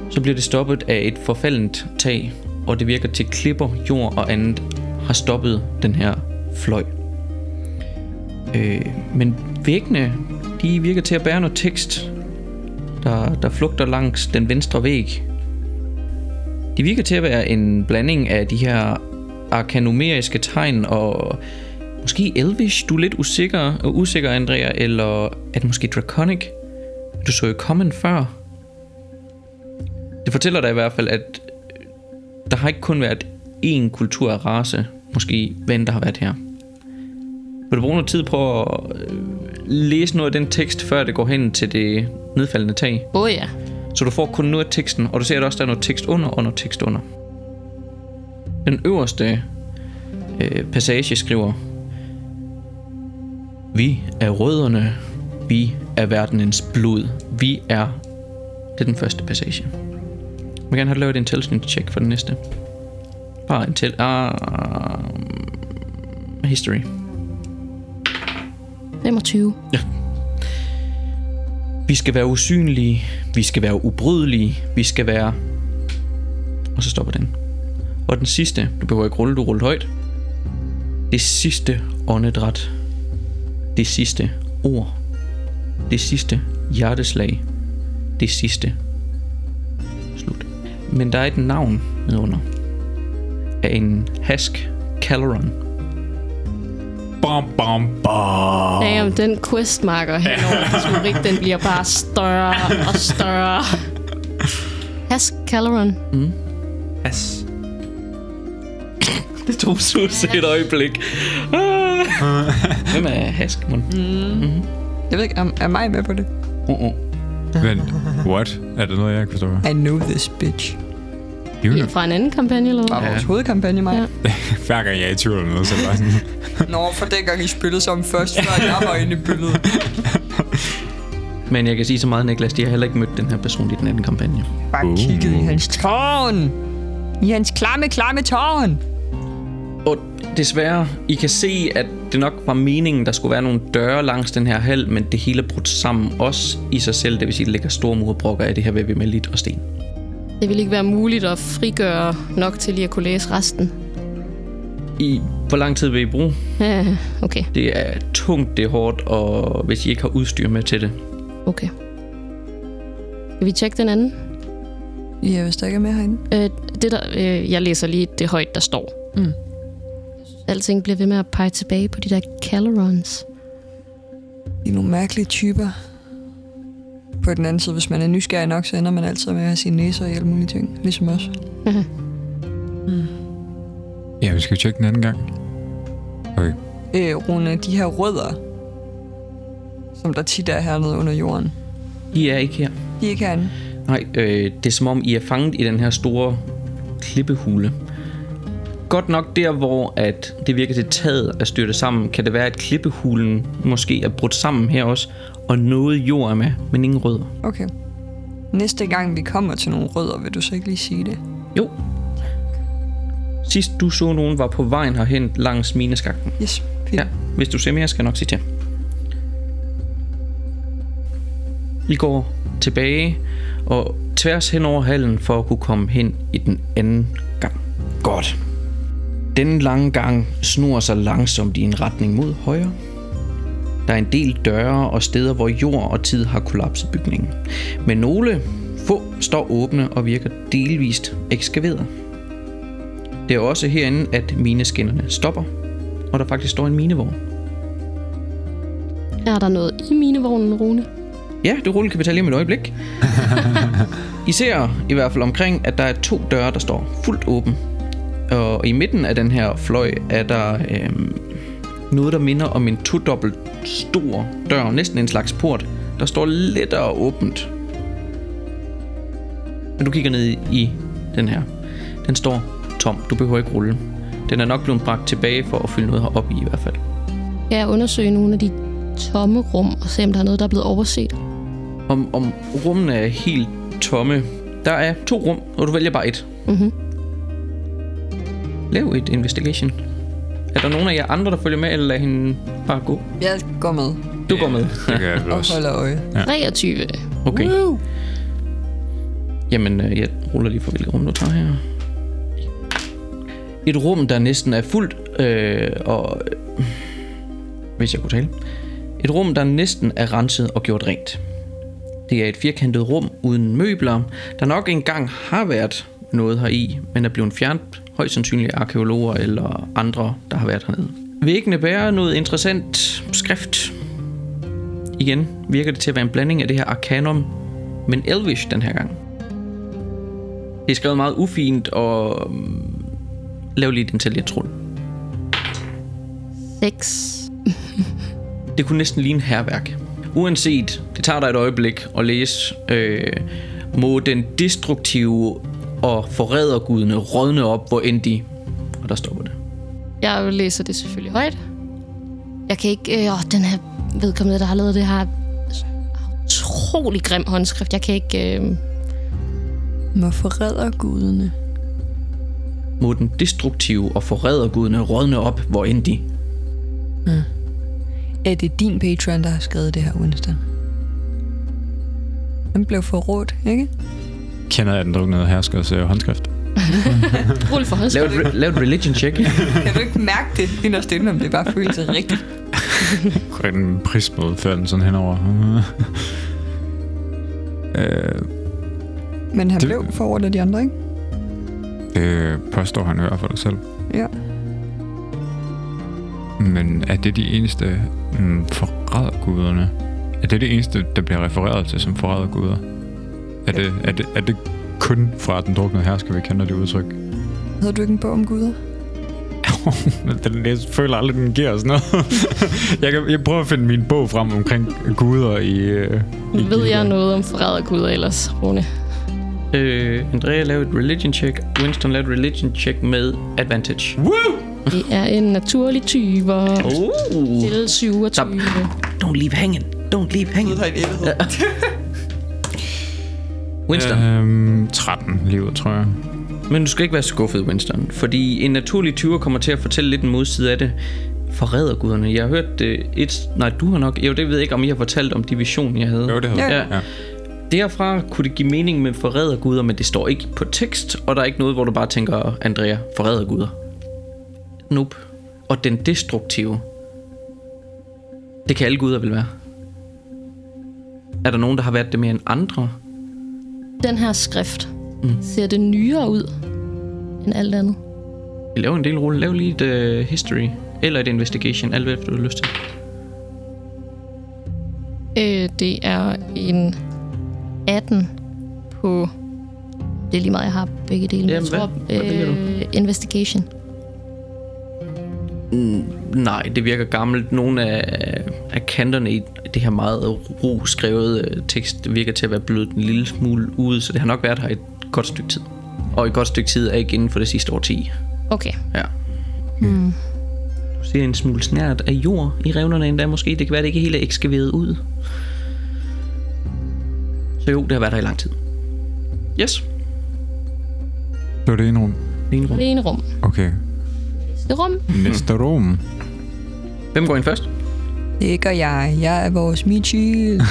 så bliver det stoppet af et forfaldent tag, og det virker til klipper, jord og andet har stoppet den her fløj. Øh, men væggene, de virker til at bære noget tekst, der, der flugter langs den venstre væg. De virker til at være en blanding af de her arkanomeriske tegn og måske elvish. Du er lidt usikker, usikker Andrea, eller er det måske draconic? Du så jo Common før. Det fortæller dig i hvert fald, at der har ikke kun været én kultur af race, måske hvad der har været her. Vil du bruge noget tid på at øh, læse noget af den tekst, før det går hen til det nedfaldende tag? Åh oh, ja. Så du får kun noget af teksten, og du ser at også, der er noget tekst under og noget tekst under. Den øverste øh, passage skriver, Vi er rødderne, vi er verdenens blod, vi er... Det er den første passage. Jeg vil gerne have lavet en intelligence check for den næste. Bare en til... Ah, history. 25. Vi skal være usynlige. Vi skal være ubrydelige. Vi skal være... og så stopper den. Og den sidste, du behøver ikke rulle, du ruller højt. Det sidste åndedræt. Det sidste ord. Det sidste hjerteslag. Det sidste. Men der er et navn nedunder. Af en Hask Caloron. Bam, bam, bam. Damn, den questmarker henover historik, den bliver bare større og større. Hask Caloron. Yes. *laughs* Det tog Sus et øjeblik. Ah. *laughs* Hvem er Hask, mon? Jeg ved ikke, er, er mig med på det? Uh-uh. Vent, what? Er det noget, jeg ikke forstår? I know this bitch. Juna. Fra en anden kampagne, eller hvad? vores hovedkampagne, mig? Ja. *laughs* Hver gang jeg er i tvivl om noget, så det bare sådan... *laughs* Nå, for dengang I spillede som først, før jeg var inde i billedet. *laughs* Men jeg kan sige så meget, Niklas, de har heller ikke mødt den her person i den anden kampagne. Bare Uh. kigget i hans tårn. I hans klamme, klamme tårn. Desværre, I kan se, at det nok var meningen, der skulle være nogle døre langs den her hal, men det hele er brudt sammen også i sig selv. Det vil sige, at der ligger store murbrokker af det her væv med lidt og sten. Det vil ikke være muligt at frigøre nok til lige at kunne læse resten. I hvor lang tid vil I bruge? Ja, *laughs* okay, Det er tungt, det er hårdt, og hvis I ikke har udstyr med til det. okay. Skal vi tjekke den anden? Ja, hvis der ikke er mere herinde. Øh, det der, øh, jeg læser lige det højt, der står. Mm. Alting bliver ved med at pege tilbage på de der Calorons. De er nogle mærkelige typer. På den anden side, hvis man er nysgerrig nok, så ender man altid med at have sine næser i alle mulige ting. Ligesom os. Ja, vi skal tjekke den anden gang. Okay. Øh, Rune, de her rødder, som der tit er hernede under jorden, I er ikke her. de er ikke herinde. Nej, øh, det er som om, I er fanget i den her store klippehule. Godt nok der, hvor at det virker til taget er styrtet sammen, kan det være, at klippehulen måske er brudt sammen her også, og noget jord er med, men ingen rødder. Okay. Næste gang vi kommer til nogle rødder, vil du så ikke lige sige det? Jo. Sidst du så nogen var på vejen herhen langs mineskakten. Yes, fint. Ja, hvis du ser mere, skal jeg nok sige til. I går tilbage og tværs hen over hallen for at kunne komme hen i den anden gang. Godt. Den lange gang snor sig langsomt i en retning mod højre. Der er en del døre og steder, hvor jord og tid har kollapset bygningen. Men nogle få står åbne og virker delvist ekskaveret. Det er også herinde, at mineskinnerne stopper, og der faktisk står en minevogn. Er der noget i minevognen, Rune? Ja, det rulle kan vi tage lige om et øjeblik. *laughs* I ser i hvert fald omkring, at der er to døre, der står fuldt åben. Og i midten af den her fløj er der øhm, noget, der minder om en todobbelt stor dør, næsten en slags port, der står lettere åbent. Men du kigger ned i- den her. Den står tom. Du behøver ikke rulle. Den er nok blevet bragt tilbage for at fylde noget herop i i hvert fald. Jeg undersøge nogle af de tomme rum og se, om der er noget, der er blevet overset? Om, om rummene er helt tomme. Der er to rum, og du vælger bare et. Mhm. Lav et investigation. Er der nogen af jer andre, der følger med, eller lad hende bare gå? Jeg går med Du går med. Det kan jeg vel *laughs* og også. holder øje. 23. Okay. Jamen, øh, jeg ruller lige for, hvilket rum du tager her. Et rum, der næsten er fuldt, øh, og... Øh, hvis jeg kunne tale. Et rum, der næsten er renset og gjort rent. Det er et firkantet rum uden møbler, der nok engang har været noget her i, men er blevet fjernet højst sandsynligt arkeologer eller andre, der har været hernede. Væggene bærer noget interessant skrift. Igen virker det til at være en blanding af det her arcanum, men elvish den her gang. Det er skrevet meget ufint, og um, lav lige et intelligent rulle. 6. Det kunne næsten ligne herværk. Uanset, det tager dig et øjeblik at læse, øh, må den destruktive og forrædergudene rådne op, hvor end de... Og der stopper det. Jeg læser det selvfølgelig højt. Jeg kan ikke... Øh, åh, den her vedkommende, der har lavet det her utrolig grim håndskrift. Jeg kan ikke... Øh, Må forræder gudene. Må den destruktive og forrædergudene rådne op, hvor end de... Er det din Patreon, der har skrevet det her, Winston? Den blev forrådt, ikke? Kender jeg den druknede herskers øh, håndskrift? *laughs* Rul for Lav håndskrift. et, re- lav et religion check. *laughs* Kan du ikke mærke det inderst inde, om det bare føles rigtigt? *laughs* Går en prismåde før den sådan henover. øh, Men han Det- blev forordet af de andre, ikke? det påstår han i hvert fald selv. Ja. Men er det de eneste mm, forræderguderne? Er det det eneste, der bliver refereret til som forræderguder? Er det, er, det, er det kun fra den druknede hersker, vi kender det udtryk? Havde du ikke en bog om guder? *laughs* den, jeg føler aldrig, den giver os noget. *laughs* jeg, kan, jeg prøver at finde min bog frem omkring guder i... Øh, i Ved jeg noget om forræderguder ellers, Rune? øh, Andrea lav et religion check. Winston lav et religion check med advantage. Det er en naturlig tyver. Oh. Til 27. Don't leave hanging. Don't leave hanging. Winston. Øhm, 13 livet, tror jeg. Men du skal ikke være skuffet, Winston, fordi en naturlig tyver kommer til at fortælle lidt en modside af det. Forræderguderne. Jeg har hørt det et... Nej, du har nok... Jo, det ved jeg ikke, om I har fortalt om de vision, jeg havde. Jo, det havde Ja. jeg. ja. Derfra kunne det give mening med forræderguder, men det står ikke på tekst, og der er ikke noget, hvor du bare tænker, Andrea, forræderguder. Nope. Og den destruktive. Det kan alle guder vel være. Er der nogen, der har været det mere end andre? Den her skrift, mm. ser det nyere ud end alt andet? Vi laver en del rulle. Lav lige et uh, history. Eller et investigation. Alt hvad du har lyst til. Øh, det er en 18 på... Det er lige meget, jeg har begge dele. men Jamen, jeg tror, hvad- hvad vælger du? øh, investigation. Nej, det virker gammelt. Nogle af, af kanterne i det her meget ro skrevet øh, tekst virker til at være blødt en lille smule ud, så det har nok været her et godt stykke tid. Og et godt stykke tid er ikke inden for det sidste årti. Okay. Ja. Hmm. Du ser en smule snært af jord i revnerne endda måske. Det kan være, det ikke helt er ekskaveret ud. Så jo, det har været her i lang tid. Yes. Det var det ene rum. Det er en rum. Det ene rum. Okay. Det rum. Næste rum. Hvem går ind først? Det gør jeg. Jeg er vores Michi. Det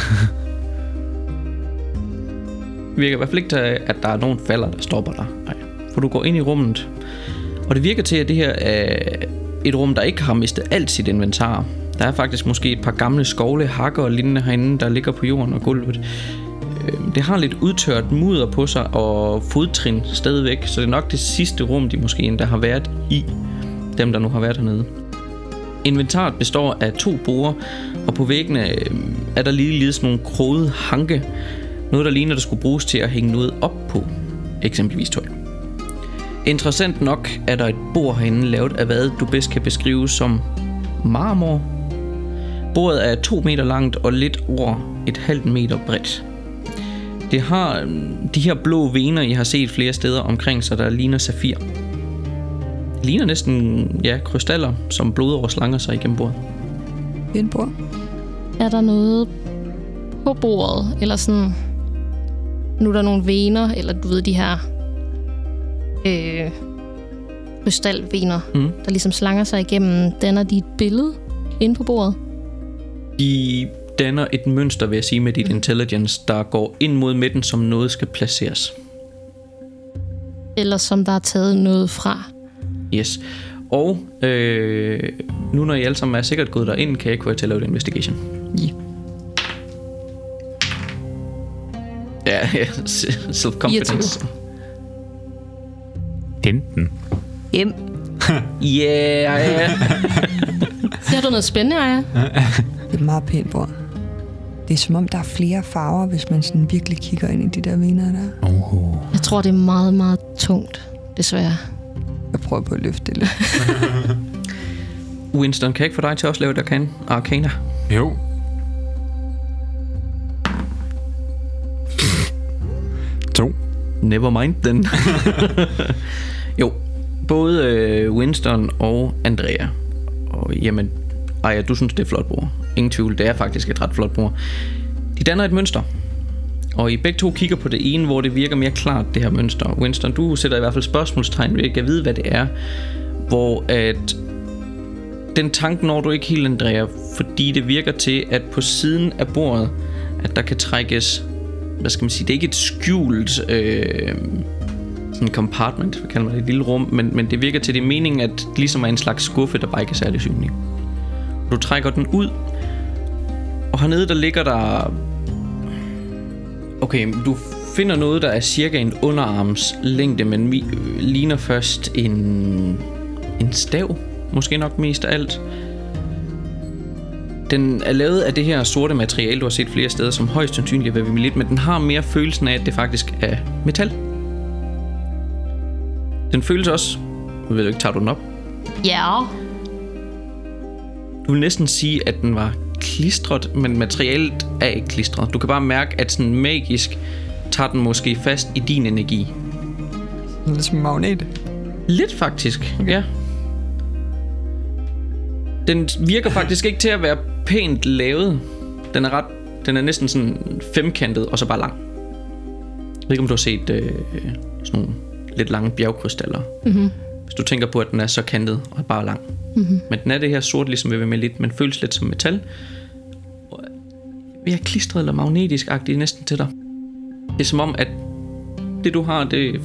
*laughs* virker i hvert fald ikke til, at der er nogen falder, der stopper dig. Nej. For du går ind i rummet, og det virker til, at det her er et rum, der ikke har mistet alt sit inventar. Der er faktisk måske et par gamle skovle, hakker og lignende herinde, der ligger på jorden og gulvet. Øh, Det har lidt udtørt mudder på sig og fodtrin stadigvæk, så det er nok det sidste rum, de måske endda har været i, dem der nu har været hernede. Inventaret består af to borer, og på væggene øh, er der lige nogle krogede hanke, noget, der ligner, der skulle bruges til at hænge noget op på, eksempelvis tøj. Interessant nok er der et bord herinde lavet af hvad du bedst kan beskrive som marmor. Bordet er 2 meter langt og lidt over et halvt meter bredt. Det har øh, de her blå vener, I har set flere steder omkring sig, der ligner safir. Ligner næsten ja, krystaller, som blodår slanger sig igennem bordet. Fint bord. Er der noget på bordet, eller sådan... Nu er der nogle vener, eller du ved, de her... Øh, krystalvener, Mm. der ligesom slanger sig igennem. Danner de et billede inde på bordet? De danner et mønster, vil jeg sige, med dit intelligence, der går ind mod midten, som noget skal placeres. Eller som der er taget noget fra? Yes. Og øh, nu når I alle sammen er sikkert gået derind, kan jeg jer til at lave et investigation. Ja. Ja, ja. Self-confidence. 15. Hjem. *laughs* Yeah, ja. Ser du noget spændende, Aya? Det er et meget pænt bord. Det er som om, der er flere farver, hvis man sådan virkelig kigger ind i de der viner der. Jeg tror, det er meget, meget tungt, desværre. Jeg prøver på at løfte det lidt. *laughs* Winston, kan jeg ikke få dig til at også lave et arcana? arcana? Jo. To. Never mind den. *laughs* jo, både øh, Winston og Andrea. Og jamen, Aya, du synes, det er flot bord. Ingen tvivl, det er faktisk et ret flot bord. De danner et mønster. Og I begge to kigger på det ene, hvor det virker mere klart, det her mønster. Winston, du sætter i hvert fald spørgsmålstegn ved ikke at vide, hvad det er. Hvor at den tanke når du ikke helt, Andrea, fordi det virker til, at på siden af bordet, at der kan trækkes, hvad skal man sige, det er ikke et skjult øh, sådan compartment, hvad kalder man det, et lille rum, men, men det virker til, det er meningen, at det ligesom er en slags skuffe, der bare ikke er særlig synlig. Du trækker den ud, og hernede der ligger der... Okay, du finder noget, der er cirka en underarms længde, men mi- øh, ligner først en, en stav, måske nok mest af alt. Den er lavet af det her sorte materiale, du har set flere steder, som højst sandsynligt er vermilit, men den har mere følelsen af, at det faktisk er metal. Den føles også... Jeg ved du ikke, tager du den op? Ja. Du vil næsten sige, at den var klistret, men materialet er ikke klistret. Du kan bare mærke, at sådan magisk tager den måske fast i din energi. Lidt som en magnet. Lidt faktisk, okay. ja. Den virker faktisk ikke til at være pænt lavet. Den er ret, den er næsten sådan femkantet og så bare lang. Jeg ved ikke, om du har set øh, sådan nogle lidt lange bjergkrystaller. Mm-hmm. Hvis du tænker på, at den er så kantet og bare lang. Mm-hmm. Men den er det her sort, ligesom ved med lidt, men føles lidt som metal. Og er klistret eller magnetisk-agtigt næsten til dig. Det er som om, at det du har, det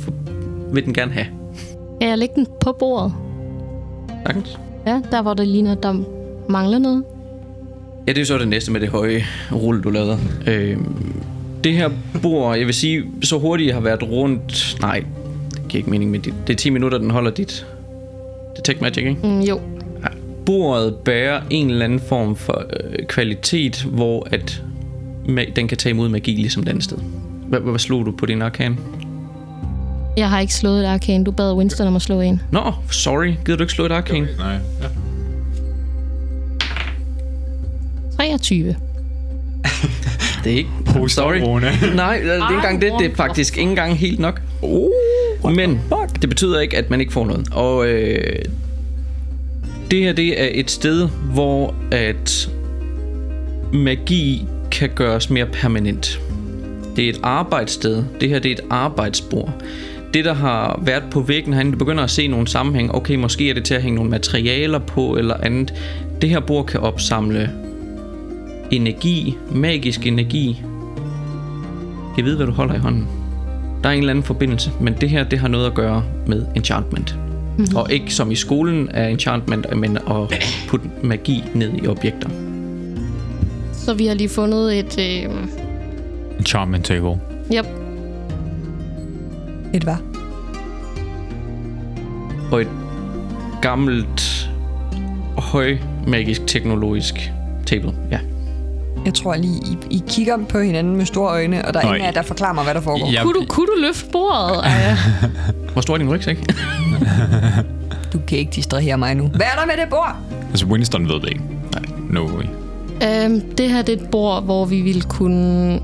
vil den gerne have. Kan jeg lægge den på bordet? Sagtens. Ja, der hvor det ligner, der mangler noget. Ja, det er så det næste med det høje rulle, du lavede. Øhm, det her bord, jeg vil sige, så hurtigt jeg har været rundt... Nej, giver ikke mening, men det, det er 10 minutter, den holder dit Detect Magic, ikke? Mm, jo. Bordet bærer en eller anden form for øh, kvalitet, hvor at den kan tage imod magi ligesom et andet sted. Hvad, hvad slog du på din arkan? Jeg har ikke slået et arcane. Du bad Winston om at slå en. Nå, sorry. Gider du ikke slå et arkan? Nej. Ja. 23. *laughs* Det er ikke... Poster, Sorry. Nej, det er ikke engang det. Det er faktisk ikke engang helt nok. Oh, Men det betyder ikke, at man ikke får noget. Og øh, det her, det er et sted, hvor at magi kan gøres mere permanent. Det er et arbejdssted. Det her, det er et arbejdsbord. Det, der har været på væggen herinde, du begynder at se nogle sammenhæng. Okay, måske er det til at hænge nogle materialer på eller andet. Det her bord kan opsamle energi, magisk energi. Jeg ved, hvad du holder i hånden. Der er en eller anden forbindelse, men det her, det har noget at gøre med enchantment. Mm-hmm. Og ikke som i skolen er enchantment, men at putte magi ned i objekter. Så vi har lige fundet et... Øh, Enchantment table. yep. Et hvad? Og et gammelt, høj magisk teknologisk. Jeg tror lige, I, I kigger på hinanden med store øjne, og der er Nå, ingen af jer, der forklarer mig, hvad der foregår. Ja. Kunne, du, kunne du løfte bordet? Ej, *laughs* Hvor stor er din rygsæk? Du kan ikke distrahere mig nu. Hvad er der med det bord? Altså, Winston ved det ikke. Nej. No way. øhm, det her det er et bord, hvor vi ville kunne...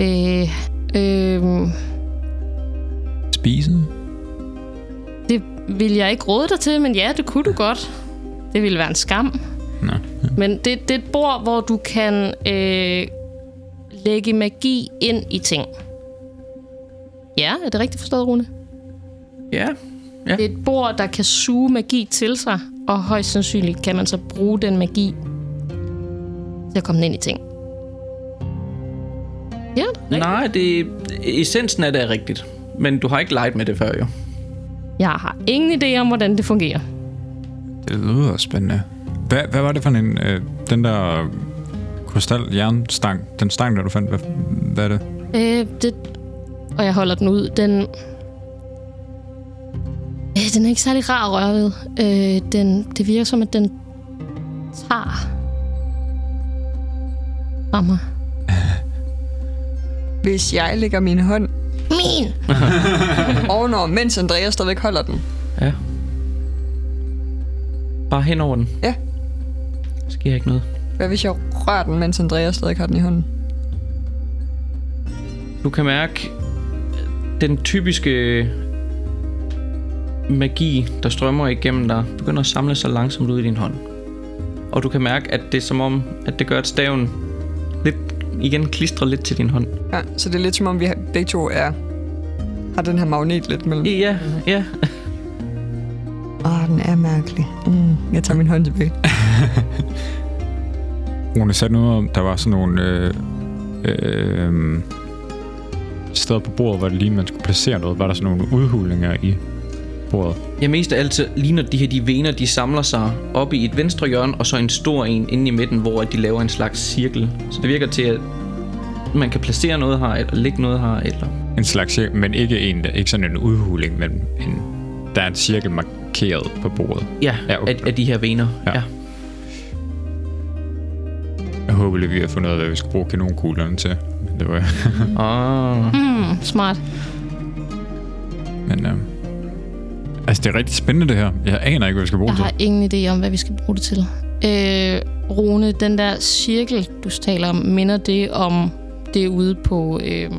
Øh, øh, Spise? det vil jeg ikke råde dig til, men ja, det kunne du godt. Det ville være en skam. Nå. Men det, det er et bord, hvor du kan øh, lægge magi ind i ting. Ja, er det rigtigt forstået, Rune? ja. Det er et bord, der kan suge magi til sig, og højst sandsynligt kan man så bruge den magi til at komme ind i ting. Ja, rigtigt. Nej, det, essensen af det er rigtigt. Men du har ikke leget med det før, jo. Jeg har ingen idé om, hvordan det fungerer. Det lyder spændende. Hvad, hvad var det for en... Øh, den der krystal jernstang, den stang, der du fandt, hvad, hvad er det? Øh, det, og jeg holder den ud. Den, øh, den er ikke særlig rar at røre ved. Øh, den, det virker som, at den tager fra mig. *laughs* Hvis jeg lægger min hånd Min! *laughs* ovenover, mens Andreas stadigvæk holder den. Ja. Bare hen over den. Ja. Der sker ikke noget. Hvad hvis jeg rører den, mens Andreas stadig har den i hånden? Du kan mærke den typiske magi, der strømmer igennem dig, begynder at samle sig langsomt ud i din hånd. Og du kan mærke, at det er som om, at det gør, at staven lidt, igen klistrer lidt til din hånd. Ja, så det er lidt som om, vi begge to er, har den her magnet lidt mellem. Ja, ja. Åh, oh, den er mærkelig. Mm, jeg tager min hånd tilbage. *laughs* Rune sagde noget om, der var sådan nogle... Øh, øh, steder på bordet, hvor det lignede, man skulle placere noget? Var der sådan nogle udhulinger i bordet? Ja, mest af alt ligner de her de vener, de samler sig op i et venstre hjørne, og så en stor en inde i midten, hvor de laver en slags cirkel. Så det virker til, at man kan placere noget her, eller lægge noget her, eller... En slags cirkel, men ikke, en, ikke sådan en udhuling, men en, der er en cirkel markeret på bordet. Ja, Ja, okay. af, af de her vener. Ja. Ja. Jeg håber lige, vi har fundet ud af, hvad vi skal bruge kanonkuglerne til. Men det var... *laughs* Ah. Hmm, smart. men, øh, altså, det er rigtig spændende, det her. Jeg aner ikke, hvad vi skal bruge Jeg det har til. ingen idé om, hvad vi skal bruge det til. Øh, Rune, den der cirkel, du taler om, minder det om det ude på øh,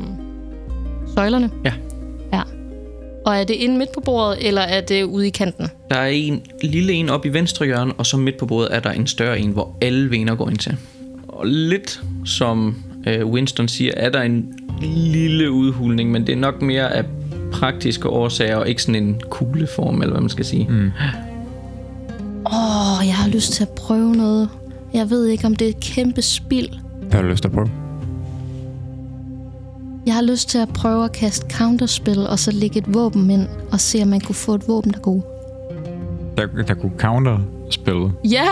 søjlerne? Ja. Og er det inde midt på bordet, eller er det ude i kanten? Der er en lille en op i venstre hjørne, og så midt på bordet er der en større en, hvor alle vener går ind til. Og lidt som øh, Winston siger, er der en lille udhulning, men det er nok mere af praktiske årsager, og ikke sådan en kugleform, eller hvad man skal sige. Mm. Åh, oh, jeg har lyst til at prøve noget. Jeg ved ikke, om det er et kæmpe spild. Hvad har du lyst til at prøve? Jeg har lyst til at prøve at kaste counterspil, og så lægge et våben ind, og se, om man kunne få et våben, der går. Der, der kunne counter spille. Ja,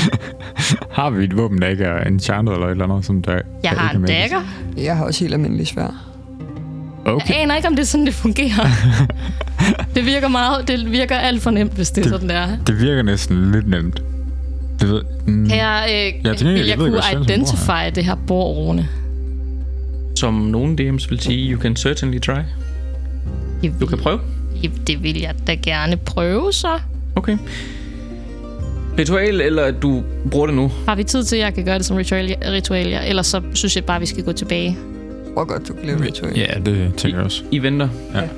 *laughs* Har vi et våben, der ikke er enchanted eller et eller andet, som der jeg der har ikke en er dagger. Jeg har også helt almindelig svær. Okay. Jeg aner ikke, om det er sådan, det fungerer. *laughs* det virker meget, det virker alt for nemt, hvis det er Det- sådan, der. Det virker næsten lidt nemt. Det ved, mm, Kan jeg, øh, Ja, vil jeg jeg, ved kunne identify det her bord, Rune? Som nogle DM's vil sige, you can certainly try. Det Du kan prøve. vil, det vil jeg da gerne prøve, så. Okay. Ritual, eller at du bruger det nu? Har vi tid til, at jeg kan gøre det som ritual, ritualier? Ellers så synes jeg bare, vi skal gå tilbage. Jeg tror godt, du kan lave ritual. ja, det tænker jeg også. I venter? Ja. Hvad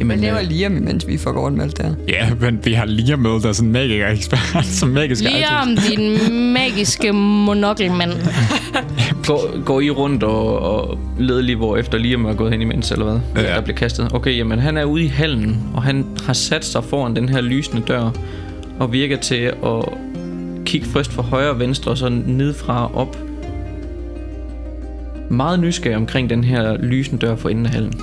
Jamen, laver øh, Liam, imens vi får rundt med alt det her? Ja, men vi har lige med, der er sådan en magiker ekspert, *laughs* som magisk Lige om din magiske monokkelmand. *laughs* går, går I rundt og, og leder lige, hvor efter Liam er gået hen imens, eller hvad? Ja. Der bliver kastet. Okay, jamen han er ude i hallen, og han har sat sig foran den her lysende dør, og virker til at kigge først fra højre og venstre, og så nedfra og op. Meget nysgerrig omkring den her lysende dør for enden af hallen.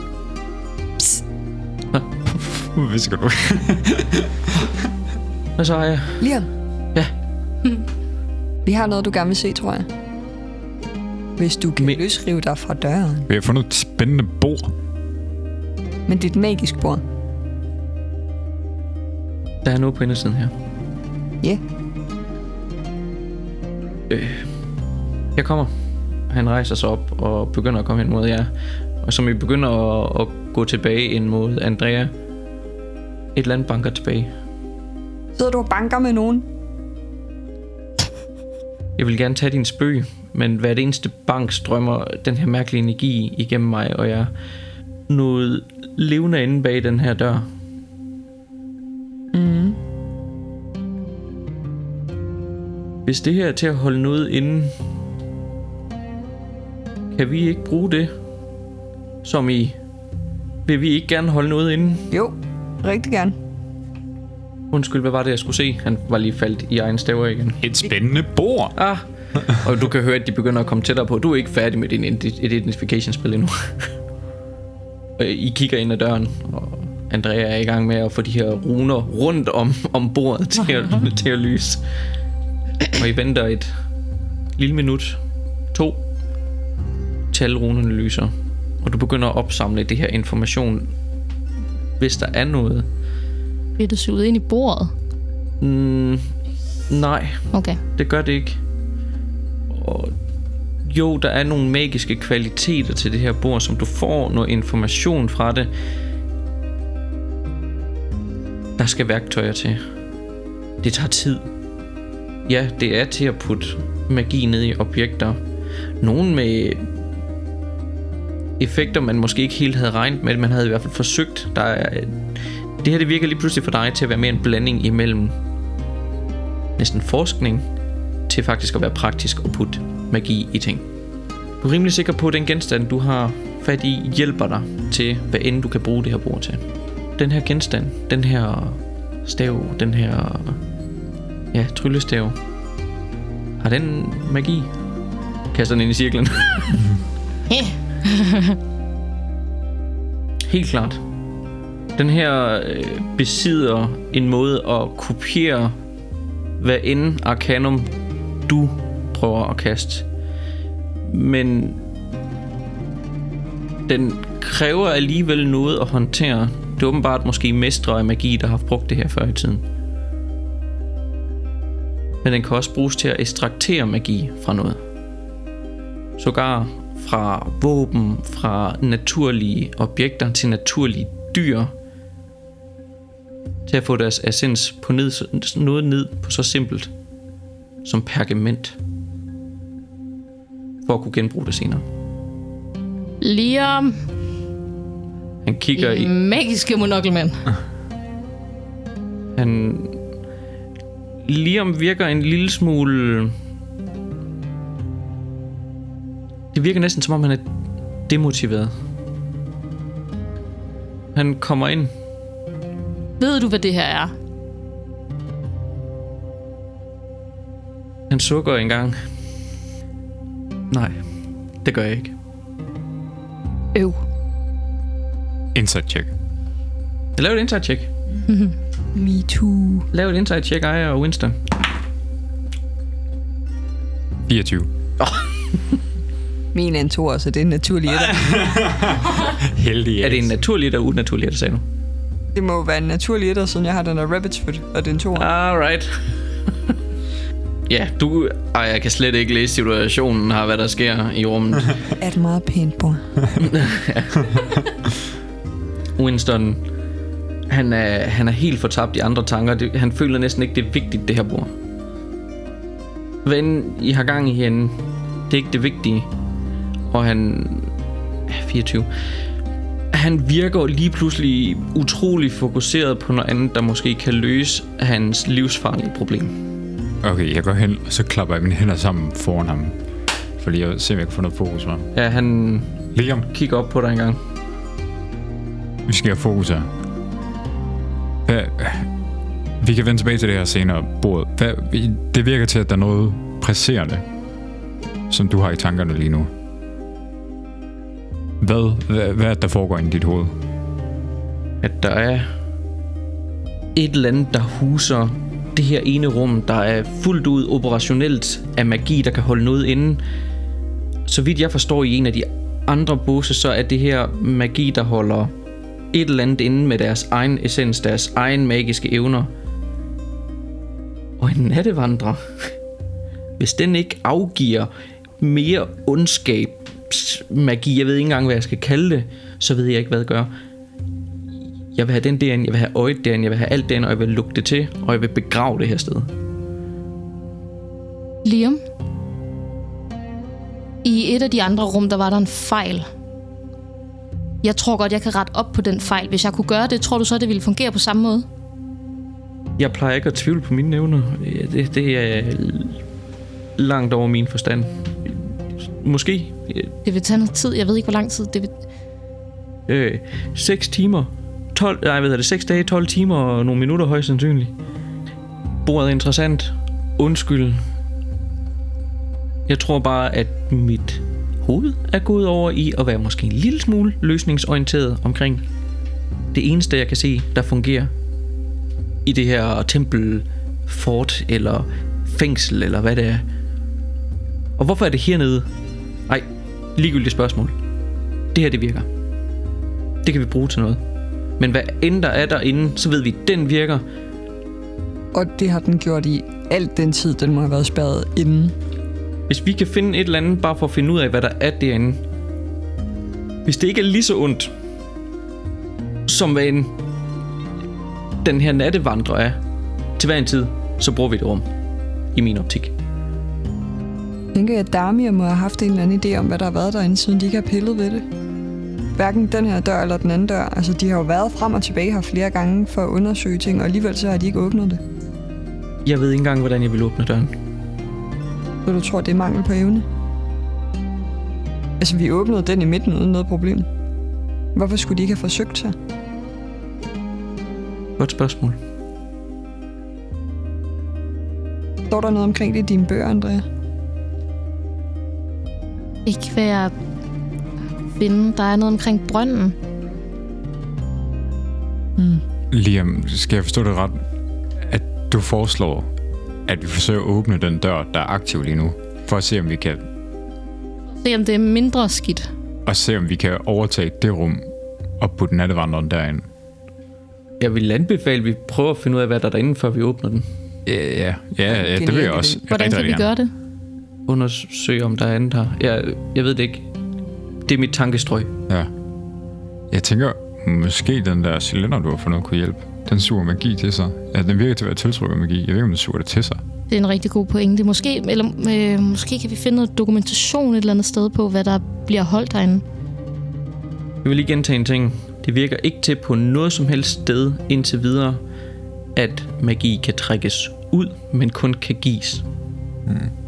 Hvad skal du? Hvad så, jeg? Liam? Ja. Vi har noget, du gerne vil se, tror jeg. Hvis du kan Men- løsrive dig fra døren. Vi har fundet et spændende bord. Men det er et magisk bord. Der er noget på indersiden her. Ja. Jeg kommer. Han rejser sig op og begynder at komme hen mod jer. Og som I begynder at, at gå tilbage ind mod Andrea, et eller andet banker tilbage. Sidder du og banker med nogen? Jeg vil gerne tage din spøg, men hver det eneste bank strømmer den her mærkelige energi igennem mig, og jeg noget levende inde bag den her dør. Mm. Hvis det her er til at holde noget inde, kan vi ikke bruge det, som i... Vil vi ikke gerne holde noget inde? Jo, rigtig gerne. Undskyld, hvad var det, jeg skulle se? Han var lige faldt i egen staver igen. Et spændende bord. Ah, og du kan høre, at de begynder at komme tættere på. Du er ikke færdig med din ident- identification-spil endnu. *laughs* Øh, I kigger ind ad døren, og Andrea er i gang med at få de her runer rundt om, om bordet til at, *laughs* til at lyse. Og I venter et lille minut, to, til alle runerne lyser. Og du begynder at opsamle det her information, hvis der er noget. Bliver det suget ind i bordet? Mm, nej, Okay. det gør det ikke. Og jo, der er nogle magiske kvaliteter til det her bord, som du får noget information fra det. Der skal værktøjer til. Det tager tid. Ja, det er til at putte magi ned i objekter. Nogle med effekter, man måske ikke helt havde regnet med. Man havde i hvert fald forsøgt. Der er, det her det virker lige pludselig for dig til at være mere en blanding imellem næsten forskning til faktisk at være praktisk og putte magi i ting. Du er rimelig sikker på, at den genstand, du har fat i, hjælper dig til, hvad end du kan bruge det her bord til. Den her genstand, den her stav, den her ja, tryllestav, har den magi? Kaster den ind i cirklen. *laughs* *laughs* Helt klart. Den her øh, besidder en måde at kopiere, hvad end arcanum du prøver at kaste. Men den kræver alligevel noget at håndtere. Det er åbenbart måske mestre af magi, der har brugt det her før i tiden. Men den kan også bruges til at ekstraktere magi fra noget. Sågar fra våben, fra naturlige objekter til naturlige dyr. Til at få deres essens på ned, noget ned på så simpelt som pergament. For at kunne genbruge det senere. Liam, Han kigger i... magiske monokkelmand. Han... Liam virker en lille smule... Det virker næsten som om, han er demotiveret. Han kommer ind. Ved du, hvad det her er? Han sukker en gang. Nej, det gør jeg ikke. Øv. Insight check. Lav et insight check. *laughs* Me too. Lav et insight check, Aya og Winston. 24. *laughs* Min er en toer, så det er en naturlig etter. *laughs* Heldig Er det en naturlig eller unaturlig, det sagde du? Det må jo være en naturlig etter, siden jeg har den der rabbit's foot, og det er en toer. Alright. *laughs* ja, du... Ej, jeg kan slet ikke læse situationen her, hvad der sker i rummet. *laughs* Er det meget pænt, bror? Winston, han er, han er helt fortabt i andre tanker. Det, han føler næsten ikke, det er vigtigt, det her bord. Hvad end I har gang i hende, det er ikke det vigtige. Og han... ja, 24. Han virker lige pludselig utrolig fokuseret på noget andet, der måske kan løse hans livsfarlige problem. Okay, jeg går hen, og så klapper jeg mine hænder sammen foran ham. For lige at se, om jeg kan få noget fokus med ham. Ja, han Liam, kigger op på dig engang. vi skal have fokus her. Hvad, vi kan vende tilbage til det her senere bordet. Hvad, det virker til, at der er noget presserende, som du har i tankerne lige nu. Hvad, hvad, hvad er der foregår inde i dit hoved? at der er et eller andet, der huser det her ene rum, der er fuldt ud operationelt af magi, der kan holde noget inde. Så vidt jeg forstår i en af de andre bose, så er det her magi, der holder et eller andet inde med deres egen essens, deres egen magiske evner. Og en nattevandrer, *laughs* hvis den ikke afgiver mere ondskabsmagi, jeg ved ikke engang, hvad jeg skal kalde det, så ved jeg ikke, hvad det gør. Jeg vil have den derinde, jeg vil have øjet derinde, jeg vil have alt derinde, og jeg vil lukke det til, og jeg vil begrave det her sted. Liam? I et af de andre rum, der var der en fejl. Jeg tror godt, jeg kan rette op på den fejl. Hvis jeg kunne gøre det, tror du så, det ville fungere på samme måde? Jeg plejer ikke at tvivle på mine evner. Det, det er langt over min forstand. Måske Det vil tage noget tid. Jeg ved ikke, hvor lang tid det vil... øh, 6 timer. 12, nej, hvad hedder det? 6 dage, 12 timer og nogle minutter højst sandsynligt. Bordet er interessant. Undskyld. Jeg tror bare, at mit hoved er gået over i at være måske en lille smule løsningsorienteret omkring det eneste, jeg kan se, der fungerer i det her tempel, fort eller fængsel, eller hvad det er. Og hvorfor er det hernede? Nej, ligegyldigt spørgsmål. Det her, det virker. Det kan vi bruge til noget. Men hvad end der er derinde, så ved vi, at den virker. Og det har den gjort i alt den tid, den må have været spærret inden. Hvis vi kan finde et eller andet, bare for at finde ud af, hvad der er derinde. Hvis det ikke er lige så ondt, som hvad en, den her nattevandrer er, til hver en tid, så bruger vi det rum. I min optik. Jeg tænker, at Damir må have haft en eller anden idé om, hvad der har været derinde, siden de ikke har pillet ved det. Hverken den her dør eller den anden dør. Altså, de har jo været frem og tilbage her flere gange for at undersøge ting, og alligevel så har de ikke åbnet det. Jeg ved ikke engang, hvordan jeg vil åbne døren. Så du tror, det er mangel på evne? Altså, vi åbnede den i midten uden noget problem. Hvorfor skulle de ikke have forsøgt sig? Godt spørgsmål. Står der noget omkring det i dine bøger, Andrea? Ikke hvad jeg finde. Der er noget omkring brønden. Liam, skal jeg forstå det ret, at du foreslår, at vi forsøger at åbne den dør, der er aktiv lige nu, for at se, om vi kan, Se om det er mindre skidt. og se, om vi kan overtage det rum og putte nattevandreren derind. Jeg vil anbefale, at vi prøver at finde ud af, hvad der er derinde, før vi åbner den. Ja, ja, ja, ja det vil Genial jeg også. Hvordan kan vi gøre det? Undersøge, om der er andet her. Jeg, jeg ved det ikke. Det er mit tankestrøg. Ja. Jeg tænker, måske den der cylinder, du har fundet, kunne hjælpe. Den suger magi til sig. Ja, den virker til at være tiltrukket magi. Jeg ved ikke, om den suger det til sig. Det er en rigtig god pointe. Måske, eller, øh, måske kan vi finde noget dokumentation et eller andet sted på, hvad der bliver holdt derinde. Jeg vil lige gentage en ting. Det virker ikke til på noget som helst sted indtil videre, at magi kan trækkes ud, men kun kan gives. Hmm.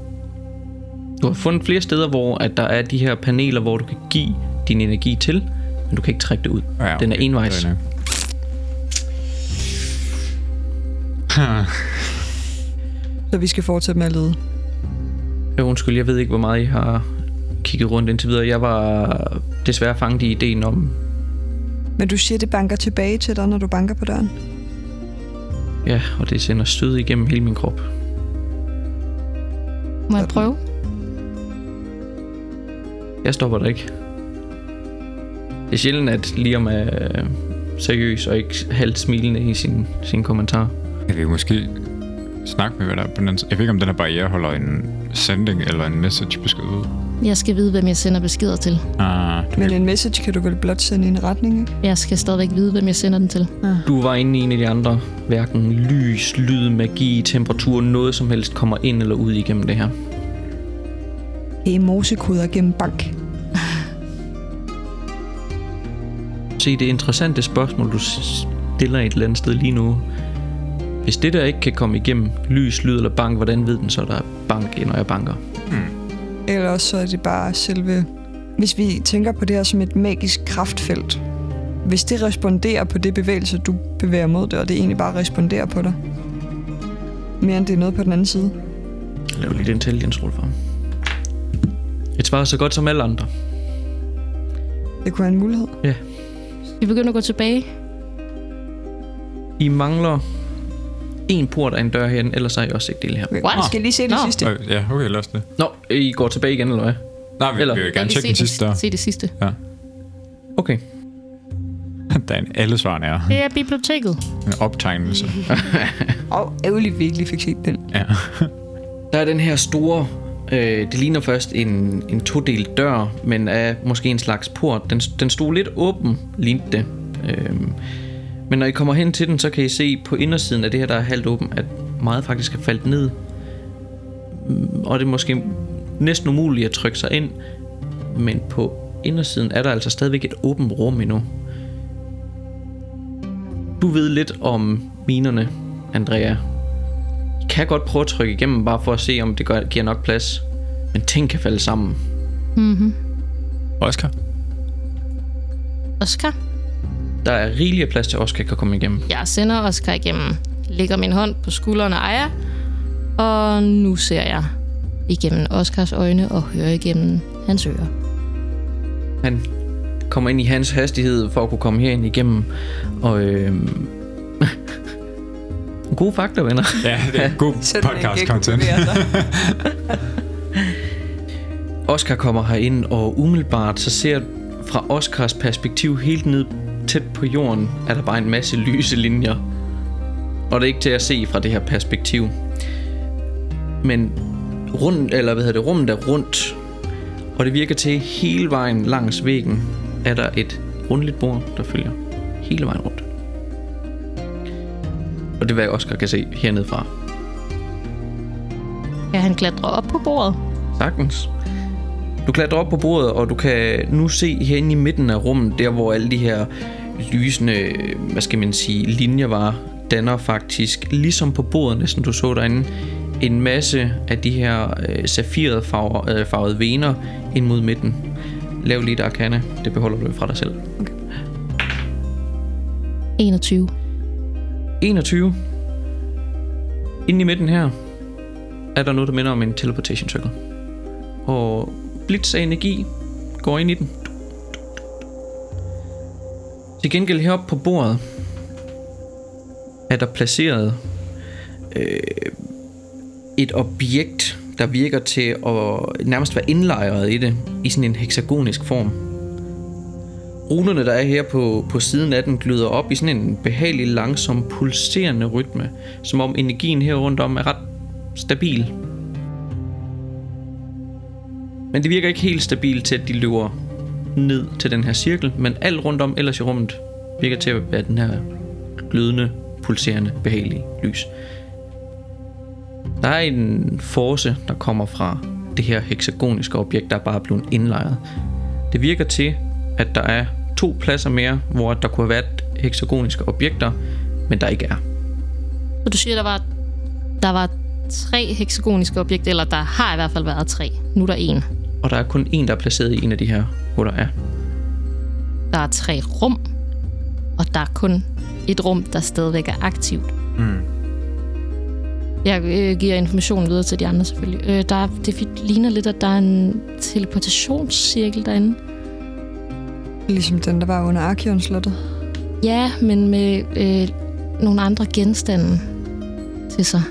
Du har fundet flere steder, hvor at der er de her paneler, hvor du kan give din energi til, men du kan ikke trække det ud. Ja, Den er okay. envejs. Det er. Så vi skal fortsætte med at lede. Ja, undskyld, jeg ved ikke, hvor meget I har kigget rundt indtil videre. Jeg var desværre fanget i ideen om, Men du siger, det banker tilbage til dig, når du banker på døren. ja, og det sender stød igennem hele min krop. Må jeg prøve? Jeg stopper der ikke. Det er sjældent, at Liam er øh, seriøs og ikke halvt smilende i sin, sin kommentar. Kan vi måske snakke med, hvad der er på den Jeg ved ikke, om den her barriere holder en sending eller en message besked ud. Jeg skal vide, hvem jeg sender beskeder til. Ah, Men en message kan du vel blot sende i en retning, ikke? Jeg skal stadigvæk vide, hvem jeg sender den til. Du var inde i en af de andre. Hverken lys, lyd, magi, temperatur, noget som helst kommer ind eller ud igennem det her. Det er morsekoder gennem bank. Se, det interessante spørgsmål, du stiller et eller andet sted lige nu. Hvis det der ikke kan komme igennem lys, lyd eller bank, hvordan ved den så, der er bank, når jeg banker? Eller også så er det bare selve... Hvis vi tænker på det her som et magisk kraftfelt. Hvis det responderer på det bevægelse, du bevæger mod det, og det egentlig bare responderer på dig. Mere end det er noget på den anden side. Lav lidt intelligence roll for ham. Et svar så godt som alle andre. Det kunne være en mulighed. Vi begynder at gå tilbage. I mangler en port af en dør herinde, ellers har I også ikke del her. Okay. What? Vi skal lige se det Nå. sidste. Ja, okay, lad os det. Nå, I går tilbage igen, eller hvad? Nej, vi, Eller- vi vil gerne Jeg tjekke den sidste det, se det sidste. Okay. Der er en, alle svarene er Det er biblioteket. en optegnelse. *laughs* Og ærgerligt, vi ikke lige fik set den. ja. Der er den her store... Øh, det ligner først en, en todelt dør, men er måske en slags port. Den, den stod lidt åben, lignede det. Øh, men når I kommer hen til den, så kan I se på indersiden af det her, der er halvt åben, at meget faktisk er faldet ned. Mm, og det er måske næsten umuligt at trykke sig ind. Men på indersiden er der altså stadigvæk et åbent rum endnu. Du ved lidt om minerne, Andrea. Kan godt prøve at trykke igennem, bare for at se, om det gør, giver nok plads. Men ting kan falde sammen. Oscar? Oscar? Der er rigelig plads til, at Oscar kan komme igennem. Jeg sender Oscar igennem. Lægger min hånd på skulderen af Aya. Og nu ser jeg igennem Oscars øjne og hører igennem hans ører. Han kommer ind i hans hastighed for at kunne komme herind igennem. Og øh... Gode fakta, venner. Ja, det er god *laughs* Sådan en podcast gecko content. bevæger sig. *laughs* Oscar kommer herind, og umiddelbart så ser fra Oscars perspektiv helt ned tæt på jorden, er der bare en masse lyse linjer. Og det er ikke til at se fra det her perspektiv. Men rundt, eller hvad hedder det, rummet er rundt, og det virker til hele vejen langs væggen, er der et rundligt bord, der følger hele vejen rundt. Og det er hvad Oscar kan se hernede fra. Kan han klatre op på bordet? Sagtens. Du klatrer op på bordet, og du kan nu se herinde i midten af rummet, der hvor alle de her lysende, hvad skal man sige, linjer var, danner faktisk, ligesom på bordet næsten du så derinde, en masse af de her øh, safirede farver, øh, farvede vener ind mod midten. Lav lige et arkana, det beholder du fra dig selv. 21. 21. Inde i midten her, er der noget, der minder om en teleportation circle. Og blitz af energi går ind i den. Til gengæld heroppe på bordet er der placeret øh, et objekt, der virker til at nærmest være indlejret i det, i sådan en hexagonisk form. Runerne, der er her på, på siden af den, glyder op i sådan en behagelig, langsom, pulserende rytme, som om energien her rundt om er ret stabil. Men det virker ikke helt stabilt til, at de løber ned til den her cirkel, men alt rundt om ellers i rummet virker til at være den her glødende, pulserende, behagelige lys. Der er en force, der kommer fra det her hexagoniske objekt, der er bare blevet indlejret. Det virker til, at der er to pladser mere, hvor der kunne have været hexagoniske objekter, men der ikke er. Så du siger, der var, der var tre hexagoniske objekter, eller der har i hvert fald været tre. Nu er der en. Og der er kun en, der er placeret i en af de her huller. Ja. Der er tre rum, og der er kun et rum, der stadigvæk er aktivt. Mm. Jeg øh, giver informationen videre til de andre selvfølgelig. Øh, der er, det ligner lidt, at der er en teleportationscirkel derinde. Ligesom den, der var under Archeon-slottet. Ja, men med øh, nogle andre genstande til sig.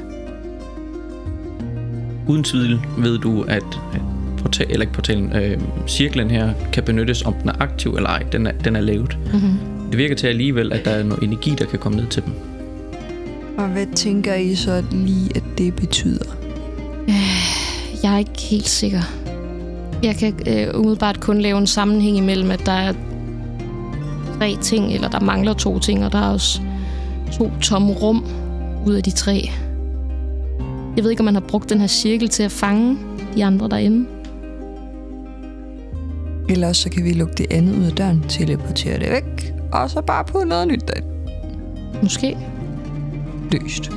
Uden tvivl ved du, at, at portal, eller ikke portalen, øh, cirklen her kan benyttes, om den er aktiv eller ej. Den er, den er lavet. Mm-hmm. Det virker til alligevel, at der er noget energi, der kan komme ned til dem. Og hvad tænker I så lige, at det betyder? Jeg er ikke helt sikker. Jeg kan øh, umiddelbart kun lave en sammenhæng imellem, at der er tre ting, eller der mangler to ting, og der er også to tomme rum ud af de tre. Jeg ved ikke, om man har brugt den her cirkel til at fange de andre derinde. Ellers så kan vi lukke det andet ud af døren, teleportere det væk, og så bare på noget nyt derind. Måske. Løst.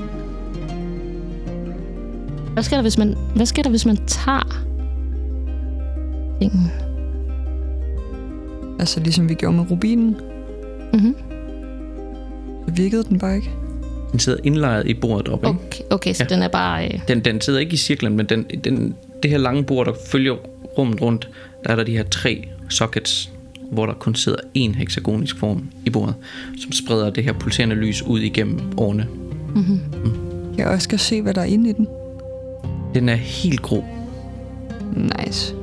Hvad sker der, hvis man, hvad sker der, hvis man tager tingen? Altså ligesom vi gjorde med rubinen, Mm-hmm. så virkede den bare ikke. Den sidder indlejret i bordet oppe, ikke? Okay, okay, så Ja. den er bare... Øh, Den, den sidder ikke i cirklen, men den, den, det her lange bord, der følger rummet rundt, der er der de her tre sockets, hvor der kun sidder en hexagonisk form i bordet, som spreder det her pulserende lys ud igennem årene. Jeg også skal se, hvad der er inde i den. Den er helt grå. Nice.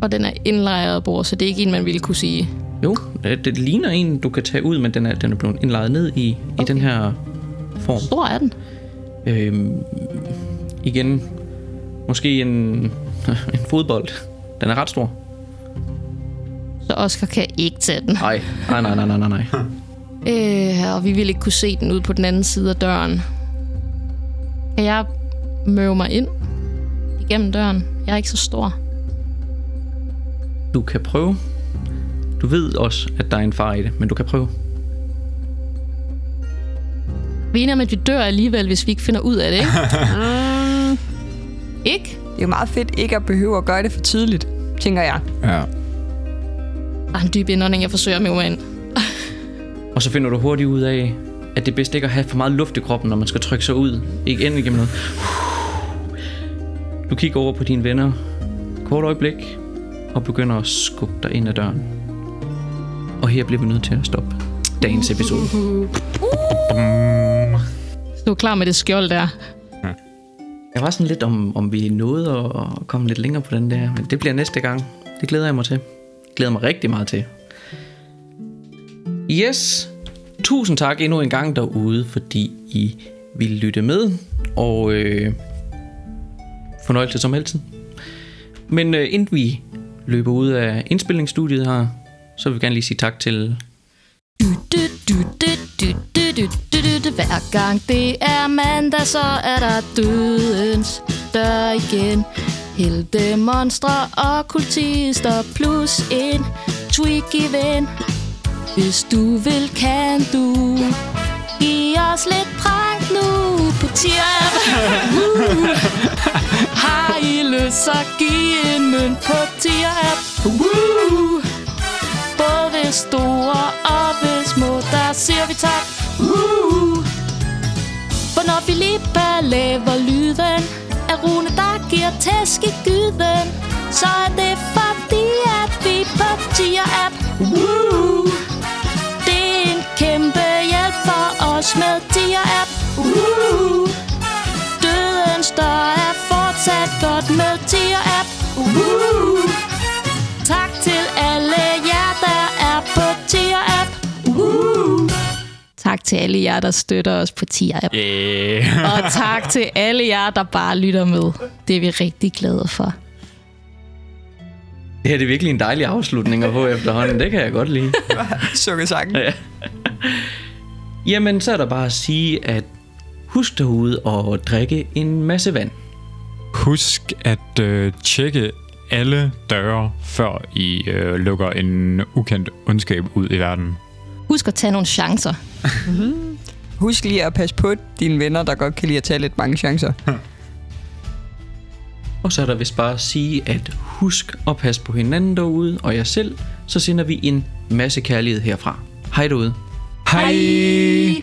Og den er indlejret bord, så det er ikke en, man ville kunne sige. Jo, det, det ligner en, du kan tage ud, men den er, den er blevet indlejret ned i, okay. i den her form. Stor er den. Øhm, igen, måske en, *laughs* en fodbold. Den er ret stor. Så Oscar kan ikke tage den. Nej, nej, nej, nej, nej, nej, nej. *laughs* Øh, og vi ville ikke kunne se den ud på den anden side af døren. Kan jeg møve mig ind igennem døren? Jeg er ikke så stor. Du kan prøve. Du ved også, at der er en far i det, men du kan prøve. Vi er enige om, at vi dør alligevel, hvis vi ikke finder ud af det, ikke? *laughs* mm. Ikke? Det er jo meget fedt ikke at behøve at gøre det for tidligt, tænker jeg. Ja. Der er en dyb indånding, jeg forsøger mig ind. *laughs* Og så finder du hurtigt ud af, at det er bedst ikke at have for meget luft i kroppen, når man skal trykke sig ud. Ikke ind igennem noget. Du kigger over på dine venner. Kort øjeblik. Og begynder at skubbe dig ind ad døren. Og her bliver vi nødt til at stoppe dagens episode. Du er klar med det skjold der. Jeg var sådan lidt om, om vi nåede at komme lidt længere på den der. Men det bliver næste gang. Det glæder jeg mig til. Jeg glæder mig rigtig meget til. Yes. Tusind tak endnu en gang derude, fordi I ville lytte med. Og øh, fornøjelse som altid. Men øh, inden vi løber ud af indspilningsstudiet her, så vil vi gerne lige sige tak til... Hver gang det er mandag, så er der dødens dør igen. Heldemonstre og kultister plus en tweaky ven. Hvis du vil, kan du give os lidt prank nu på tier. Uh. *laughs* Har I lyst, så giv en mønt på tier. Uh. Både ved store og ved små, der siger vi tak. Uh. For når Filippa laver lyden af Rune, der giver tæsk i gyden, så er det fordi, at vi på tier app. Uh. Os med Tia-app. Uh, dødens dør er fortsat godt med Tia-app. Uh, tak til alle jer, der er på Tia-app. Uh. Tak til alle jer, der støtter os på Tia-app. Yeah. Og tak til alle jer, der bare lytter med. Det er vi rigtig glade for. Det her det er virkelig en dejlig afslutning at få efterhånden. Det kan jeg godt lide. *laughs* Sukker sangen. Ja. Jamen, så er der bare at sige, at husk derude at drikke en masse vand. Husk at øh, tjekke alle døre, før I øh, lukker en ukendt ondskab ud i verden. Husk at tage nogle chancer. *laughs* Husk lige at passe på dine venner, der godt kan lide at tage lidt mange chancer. *laughs* Og så er der vist bare at sige, at husk at passe på hinanden derude og jer selv, så sender vi en masse kærlighed herfra. Hej derude. Hej!